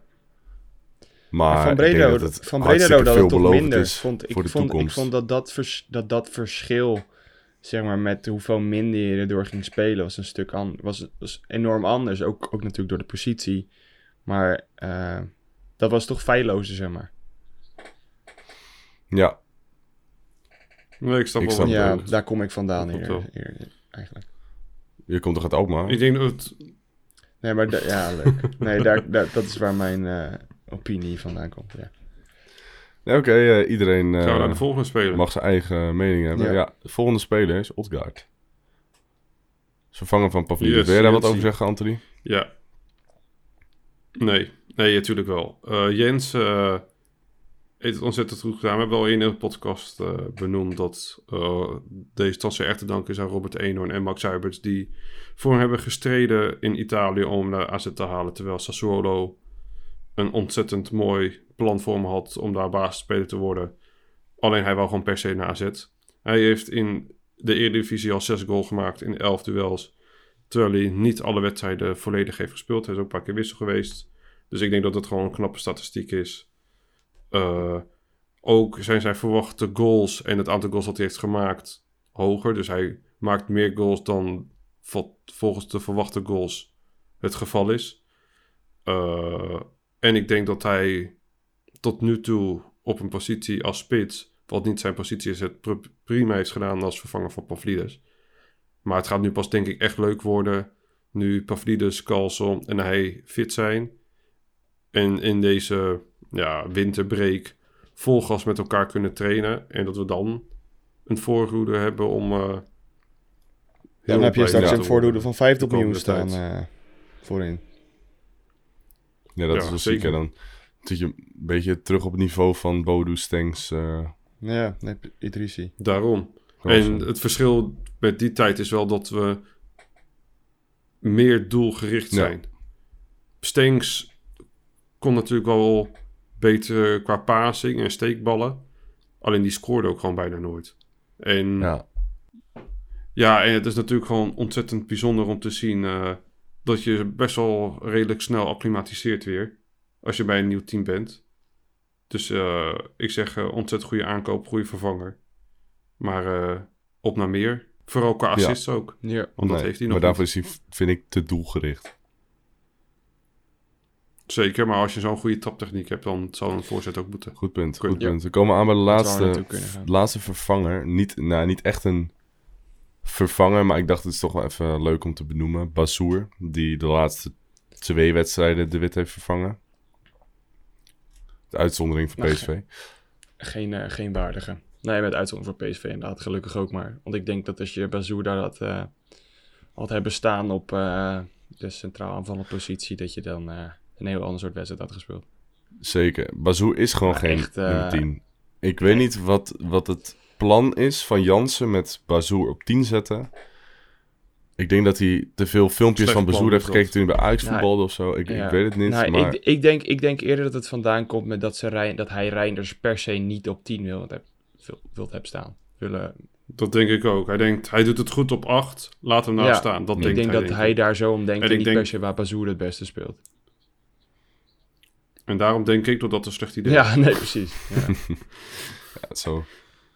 Maar van ik denk Breda, dat het van Breda dat het toch minder. is Vond, ik, voor de vond, ik vond dat dat, vers, dat dat verschil, zeg maar, met hoeveel minder je erdoor ging spelen, was een stuk an, was, was enorm anders. Ook, ook natuurlijk door de positie. Maar eh, dat was toch feillozer, zeg maar. Ja, Nee, ik snap Ik wel snap wat je Ja, daar kom ik vandaan hier, hier, eigenlijk. je komt toch uit Alkmaar? Ik denk dat het... Nee, maar ja, leuk. Nee, daar, daar, dat is waar mijn eh, opinie vandaan komt, ja. Ja, Oké, eh, iedereen eh, Gaan we naar de volgende speler? mag zijn eigen mening hebben. Ja. Ja. de volgende speler is Odgaard. Vervanger van Pavlidis. Yes, Wil jij daar wat over zeggen, Anthony? Ja. Nee, nee, natuurlijk wel. Eh, Jens eh, heeft het ontzettend goed gedaan. We hebben al in de podcast eh, benoemd dat eh, deze transfer echt te danken is aan Robert Eenhoorn en Max Huiberts... die voor hem hebben gestreden in Italië om de AZ te halen... terwijl Sassuolo een ontzettend mooi plan voor had om daar basisspeler te worden. Alleen hij wou gewoon per se naar AZ. Hij heeft in de Eredivisie al zes goals gemaakt in elf duels... Terwijl hij niet alle wedstrijden volledig heeft gespeeld. Hij is ook een paar keer wissel geweest. Dus ik denk dat het gewoon een knappe statistiek is. Eh, ook zijn zijn verwachte goals en het aantal goals dat hij heeft gemaakt hoger. Dus hij maakt meer goals dan volgens de verwachte goals het geval is. Eh, en ik denk dat hij tot nu toe op een positie als spits, wat niet zijn positie is, het pr- prima heeft gedaan als vervanger van Pavlidis. Maar het gaat nu pas denk ik echt leuk worden. Nu Pavlidis, Carlson en hij fit zijn. En in deze ja, winterbreak vol gas met elkaar kunnen trainen. En dat we dan een voorhoede hebben om... eh, heel Dan heb je straks een worden voordoede van 50 de miljoen staan eh, voorin. Ja, dat Ja, is wel zeker. ziek. Dan zit je een beetje terug op het niveau van Bodo Stengs. eh Ja, nee, Idrissi. Daarom. En het verschil met die tijd is wel dat we meer doelgericht Ja. zijn. Stenks kon natuurlijk wel beter qua passing en steekballen. Alleen die scoorde ook gewoon bijna nooit. En ja, ja. en het is natuurlijk gewoon ontzettend bijzonder om te zien eh, dat je best wel redelijk snel acclimatiseert weer. Als je bij een nieuw team bent. Dus eh, ik zeg eh, ontzettend goede aankoop, goede vervanger. Maar eh, op naar meer. Vooral qua assists ook. Ja. Want dat Nee, heeft hij nog maar daarvoor is hij, vind ik, te doelgericht. Zeker, maar als je zo'n goede traptechniek hebt, dan zal een voorzet ook moeten. Goed punt, Goed, ja. punt. We komen aan bij de laatste, laatste vervanger. Niet, nou, niet echt een vervanger, maar ik dacht het is toch wel even leuk om te benoemen. Bazoer, die de laatste twee wedstrijden de Wit heeft vervangen. De uitzondering voor Nou, PSV. Geen, eh, geen waardige. Nee, met uitzondering voor PSV inderdaad. Gelukkig ook maar. Want ik denk dat als je Bazoer daar had, eh, had hebben staan op eh, de centraal aanvallende positie, dat je dan een heel ander soort wedstrijd had gespeeld. Zeker. Bazoer is gewoon Maar geen echt, nummer 10. Ik weet niet wat, wat het plan is van Jansen met Bazoer op 10 zetten. Ik denk dat hij te veel filmpjes Slecht van Bazoer heeft gekeken toen hij bij Ajax Nou, voetbalde of zo. Ik, Ja. ik weet het niet, Nou, maar... ik, ik, denk, ik denk eerder dat het vandaan komt met dat, ze Rijn, dat hij Reinders per se niet op 10 wil, heb, wil, wilt hebben staan. Willen, Dat denk ik ook. Hij denkt, hij doet het goed op 8, laat hem nou Ja, staan. Dat ik denkt denk hij, dat denk hij daar zo om denkt En en ik niet denk- per se waar Bazoer het beste speelt. En daarom denk ik dat dat een slecht idee is. Ja, nee, precies. Ja. Ja, zo.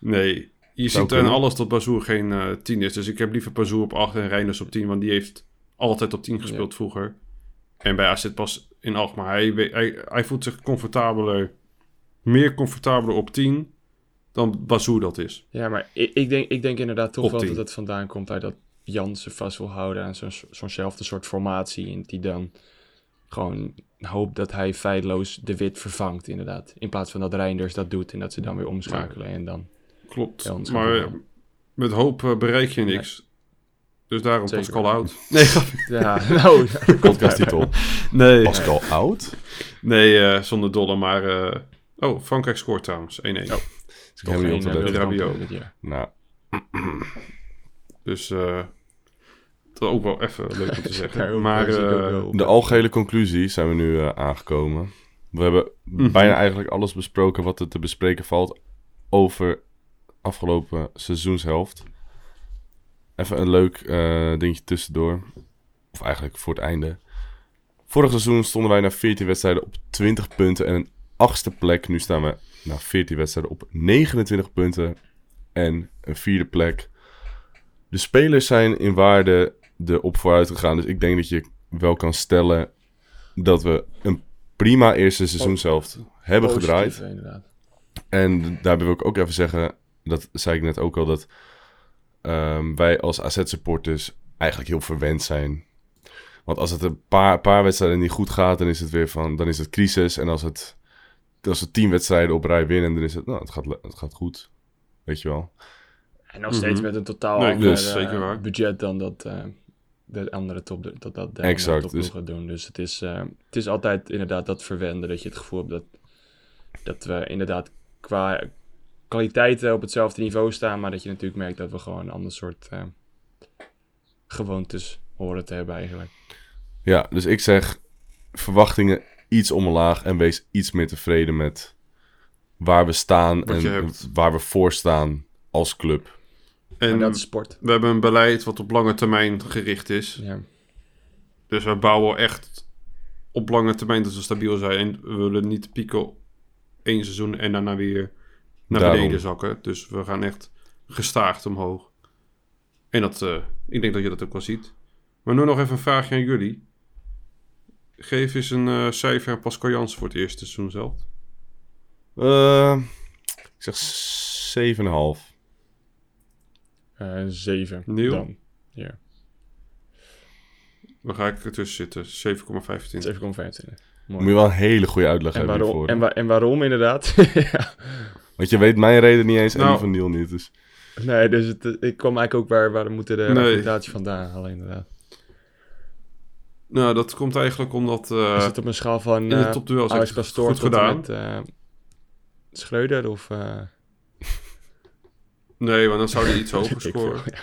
Nee, je ziet kunnen. alles dat Bazoer geen eh 10 is. Dus ik heb liever Bazoer op 8 en Reinders op 10, want die heeft altijd op 10 gespeeld vroeger. En bij AZ pas in Alkmaar. Hij, we- hij, hij voelt zich comfortabeler, meer comfortabeler op 10 dan Bazou dat is. Ja, maar ik, ik, denk, ik denk inderdaad toch Op wel dat het vandaan komt uit dat Jan zich vast wil houden aan zo'n zo'nzelfde soort formatie. En die dan gewoon hoopt dat hij feilloos de wit vervangt, inderdaad. In plaats van dat Reinders dat doet en dat ze dan weer omschakelen. En dan, Klopt. Ja, maar met hoop eh, bereik je niks. Dus daarom Zeker. Pascal Oud. Nee, ja, nou... Podcasttitel. nee, Pascal Oud? nee eh, zonder dolle, maar... eh, oh, Frankrijk scoort trouwens, 1-1. Ik heb Toch hem niet op geen, te eh, letten. Rabiot. jaar. Nou, Dus eh, dat ook wel even leuk om te zeggen. maar eh, de algehele conclusie zijn we nu eh, aangekomen. We hebben Mhm. bijna eigenlijk alles besproken wat er te bespreken valt over afgelopen seizoenshelft. Even een leuk eh, dingetje tussendoor. Of eigenlijk voor het einde. Vorig seizoen stonden wij na 14 wedstrijden op 20 punten en een achtste plek. Nu staan we na 14 wedstrijden op 29 punten en een vierde plek. De spelers zijn in waarde erop vooruit gegaan. Dus ik denk dat je wel kan stellen dat we een prima eerste seizoenshelft hebben Positief, gedraaid. inderdaad. En daarbij wil ik ook even zeggen, dat zei ik net ook al, dat ehm, wij als AZ-supporters eigenlijk heel verwend zijn. Want als het een paar, paar wedstrijden niet goed gaat, dan is het weer van, dan is het crisis. En als het, als we tien wedstrijden op rij winnen, dan is het, nou, het gaat, het gaat goed. Weet je wel. En nog steeds Mhm. met een totaal Nee, ander dus eh, zeker waar. budget dan dat eh, de andere top, dat dat de Exact, topploegen dus- doen. Dus het is, eh, het is altijd inderdaad dat verwenden dat je het gevoel hebt dat, dat we inderdaad qua kwaliteiten op hetzelfde niveau staan, maar dat je natuurlijk merkt dat we gewoon een ander soort eh, gewoontes horen te hebben eigenlijk. Ja, dus ik zeg verwachtingen iets omlaag en wees iets meer tevreden met waar we staan en hebt. waar we voor staan als club. En en dat is sport. we hebben een beleid wat op lange termijn gericht is. Ja. Dus we bouwen echt op lange termijn dat we stabiel zijn. En we willen niet pieken één seizoen en daarna weer naar Daarom. beneden zakken. Dus we gaan echt gestaagd omhoog. En dat, eh, ik denk dat je dat ook wel ziet. Maar nu nog even een vraagje aan jullie. Geef eens een eh, cijfer aan Pascal Jansen voor het eerste seizoen zelf. Eh, ik zeg 7,5. Eh, zeven. Nieuw? Dan. Ja. Waar ga ik ertussen zitten? 7,25. 7,25. Moet je wel een hele goede uitleg En hebben waarom, hiervoor. en, wa- en waarom inderdaad? ja. Want je weet mijn reden niet eens en Nou. die van Niel niet. Dus Nee, dus het, eh, ik kwam eigenlijk ook waar, waar we moeten de Nee. argumentatie vandaan halen, inderdaad. Nou, dat komt eigenlijk omdat... eh, is het op een schaal van in de uh, topduels Alex echt Pastoor goed gedaan. met eh, Schreuder of... eh, Nee, want dan zou hij iets hoger scoren. veel, ja.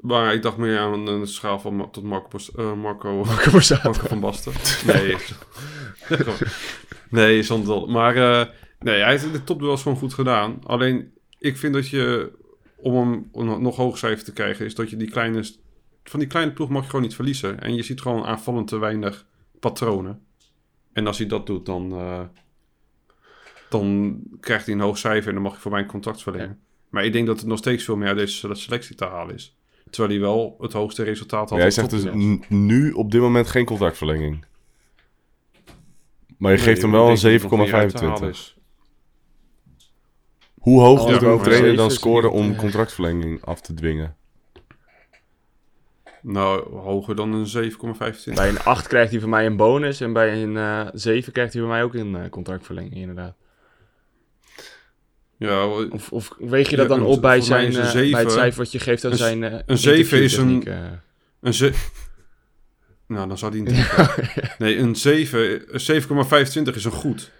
Maar ik dacht meer aan een schaal van Ma- tot Marco, Bos- eh, Marco, Marco van Basten. Nee. nee, zonder. Maar eh, nee, hij heeft de topduels gewoon goed gedaan. Alleen, ik vind dat je, om hem om een nog hoog cijfer te krijgen, is dat je die kleine, van die kleine ploeg mag je gewoon niet verliezen. En je ziet gewoon aanvallend te weinig patronen. En als hij dat doet, dan, eh, dan krijgt hij een hoog cijfer en dan mag je voor mij een contract verlengen. Maar ik denk dat er nog steeds veel meer uit deze selectie te halen is. Terwijl hij wel het hoogste resultaat had. jij op zegt dus nu op dit moment geen contractverlenging. Maar je Nee, geeft hem wel het te 7,25. Hoe hoog moet een trainer dan scoren om eh, contractverlenging af te dwingen? Nou, hoger dan een 7,25. Bij een 8 krijgt hij van mij een bonus en bij een eh 7 krijgt hij van mij ook een eh, contractverlenging, inderdaad. Ja, Of, of weeg je dat dan op bij, zijn, een eh, bij het cijfer wat je geeft aan een- zijn een zeven is een- een ze... Nou, dan zou die niet... nee, een 7, een 7,25 is een goed.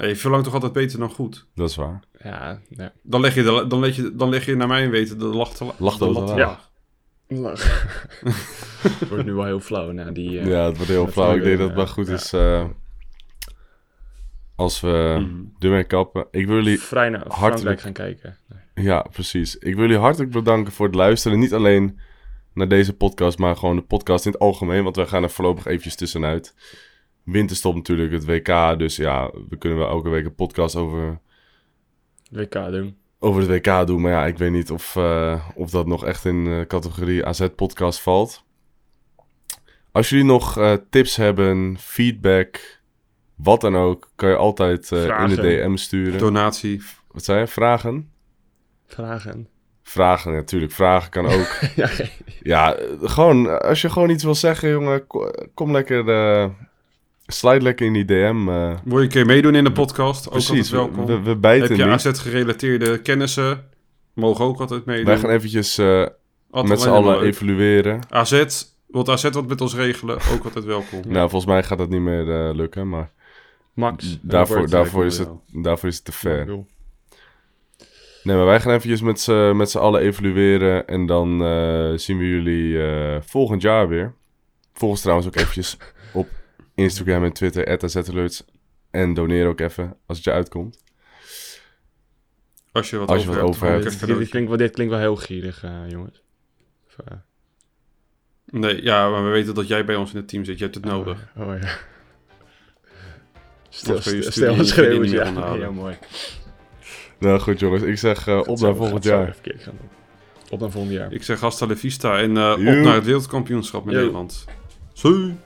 Nee, je verlangt toch altijd beter dan goed. Dat is waar. ja, ja. Dan leg je, de, dan leg je, dan leg je naar mijn weten de lat te la- Lag de laag. laag. Het wordt nu wel heel flauw na die... eh, ja, het wordt heel flauw. Ik denk dat het wel ja, goed ja. is eh, als we Mhm. ermee kappen. Ik wil jullie vrij naar hartelijk- gaan kijken. Nee. Ja, precies. Ik wil jullie hartelijk bedanken voor het luisteren. Niet alleen naar deze podcast, maar gewoon de podcast in het algemeen. Want wij gaan er voorlopig eventjes tussenuit. Winterstop natuurlijk, het WK. Dus ja, we kunnen wel elke week een podcast over, WK doen. over het WK doen. Maar ja, ik weet niet of, eh, of dat nog echt in de categorie AZ-podcast valt. Als jullie nog eh, tips hebben, feedback, wat dan ook, kan je altijd eh, in de. DM sturen. Donatie. Wat zei je? Vragen? Vragen. Vragen, natuurlijk. Vragen kan ook. ja, geen- ja, eh, gewoon, als je gewoon iets wil zeggen, jongen, ko- kom lekker, eh slide lekker in die DM. eh. Wil je een keer meedoen in de podcast? Ook precies, altijd we, welkom. we, we bijten Heb je. AZ-gerelateerde kennissen? Mogen ook altijd meedoen. Wij gaan eventjes eh, met z'n allen evalueren. AZ, wilt AZ wat met ons regelen? Ook altijd welkom. Nou, volgens mij gaat dat niet meer eh, lukken, maar Max. daarvoor, daarvoor, is het, daarvoor is het te ver. Nee, maar wij gaan eventjes met z'n, met z'n allen evalueren. En dan eh, zien we jullie eh, volgend jaar weer. Volg ons trouwens ook eventjes Instagram en Twitter, @azalerts. En doneer ook even, als het je uitkomt. Als je wat Als je over wat hebt, over Dit, klinkt wel, dit klinkt wel heel gierig, eh, jongens. Of, eh, Nee, ja, maar we weten dat jij bij ons in het team zit. Je hebt het nodig. Oh ja. Stel niet meer ja. Heel mooi. Nou goed jongens, ik zeg eh, op naar volgend jaar. Op naar volgend jaar. Ik zeg hasta la vista en eh, op naar het wereldkampioenschap in Yo. Nederland. Zie.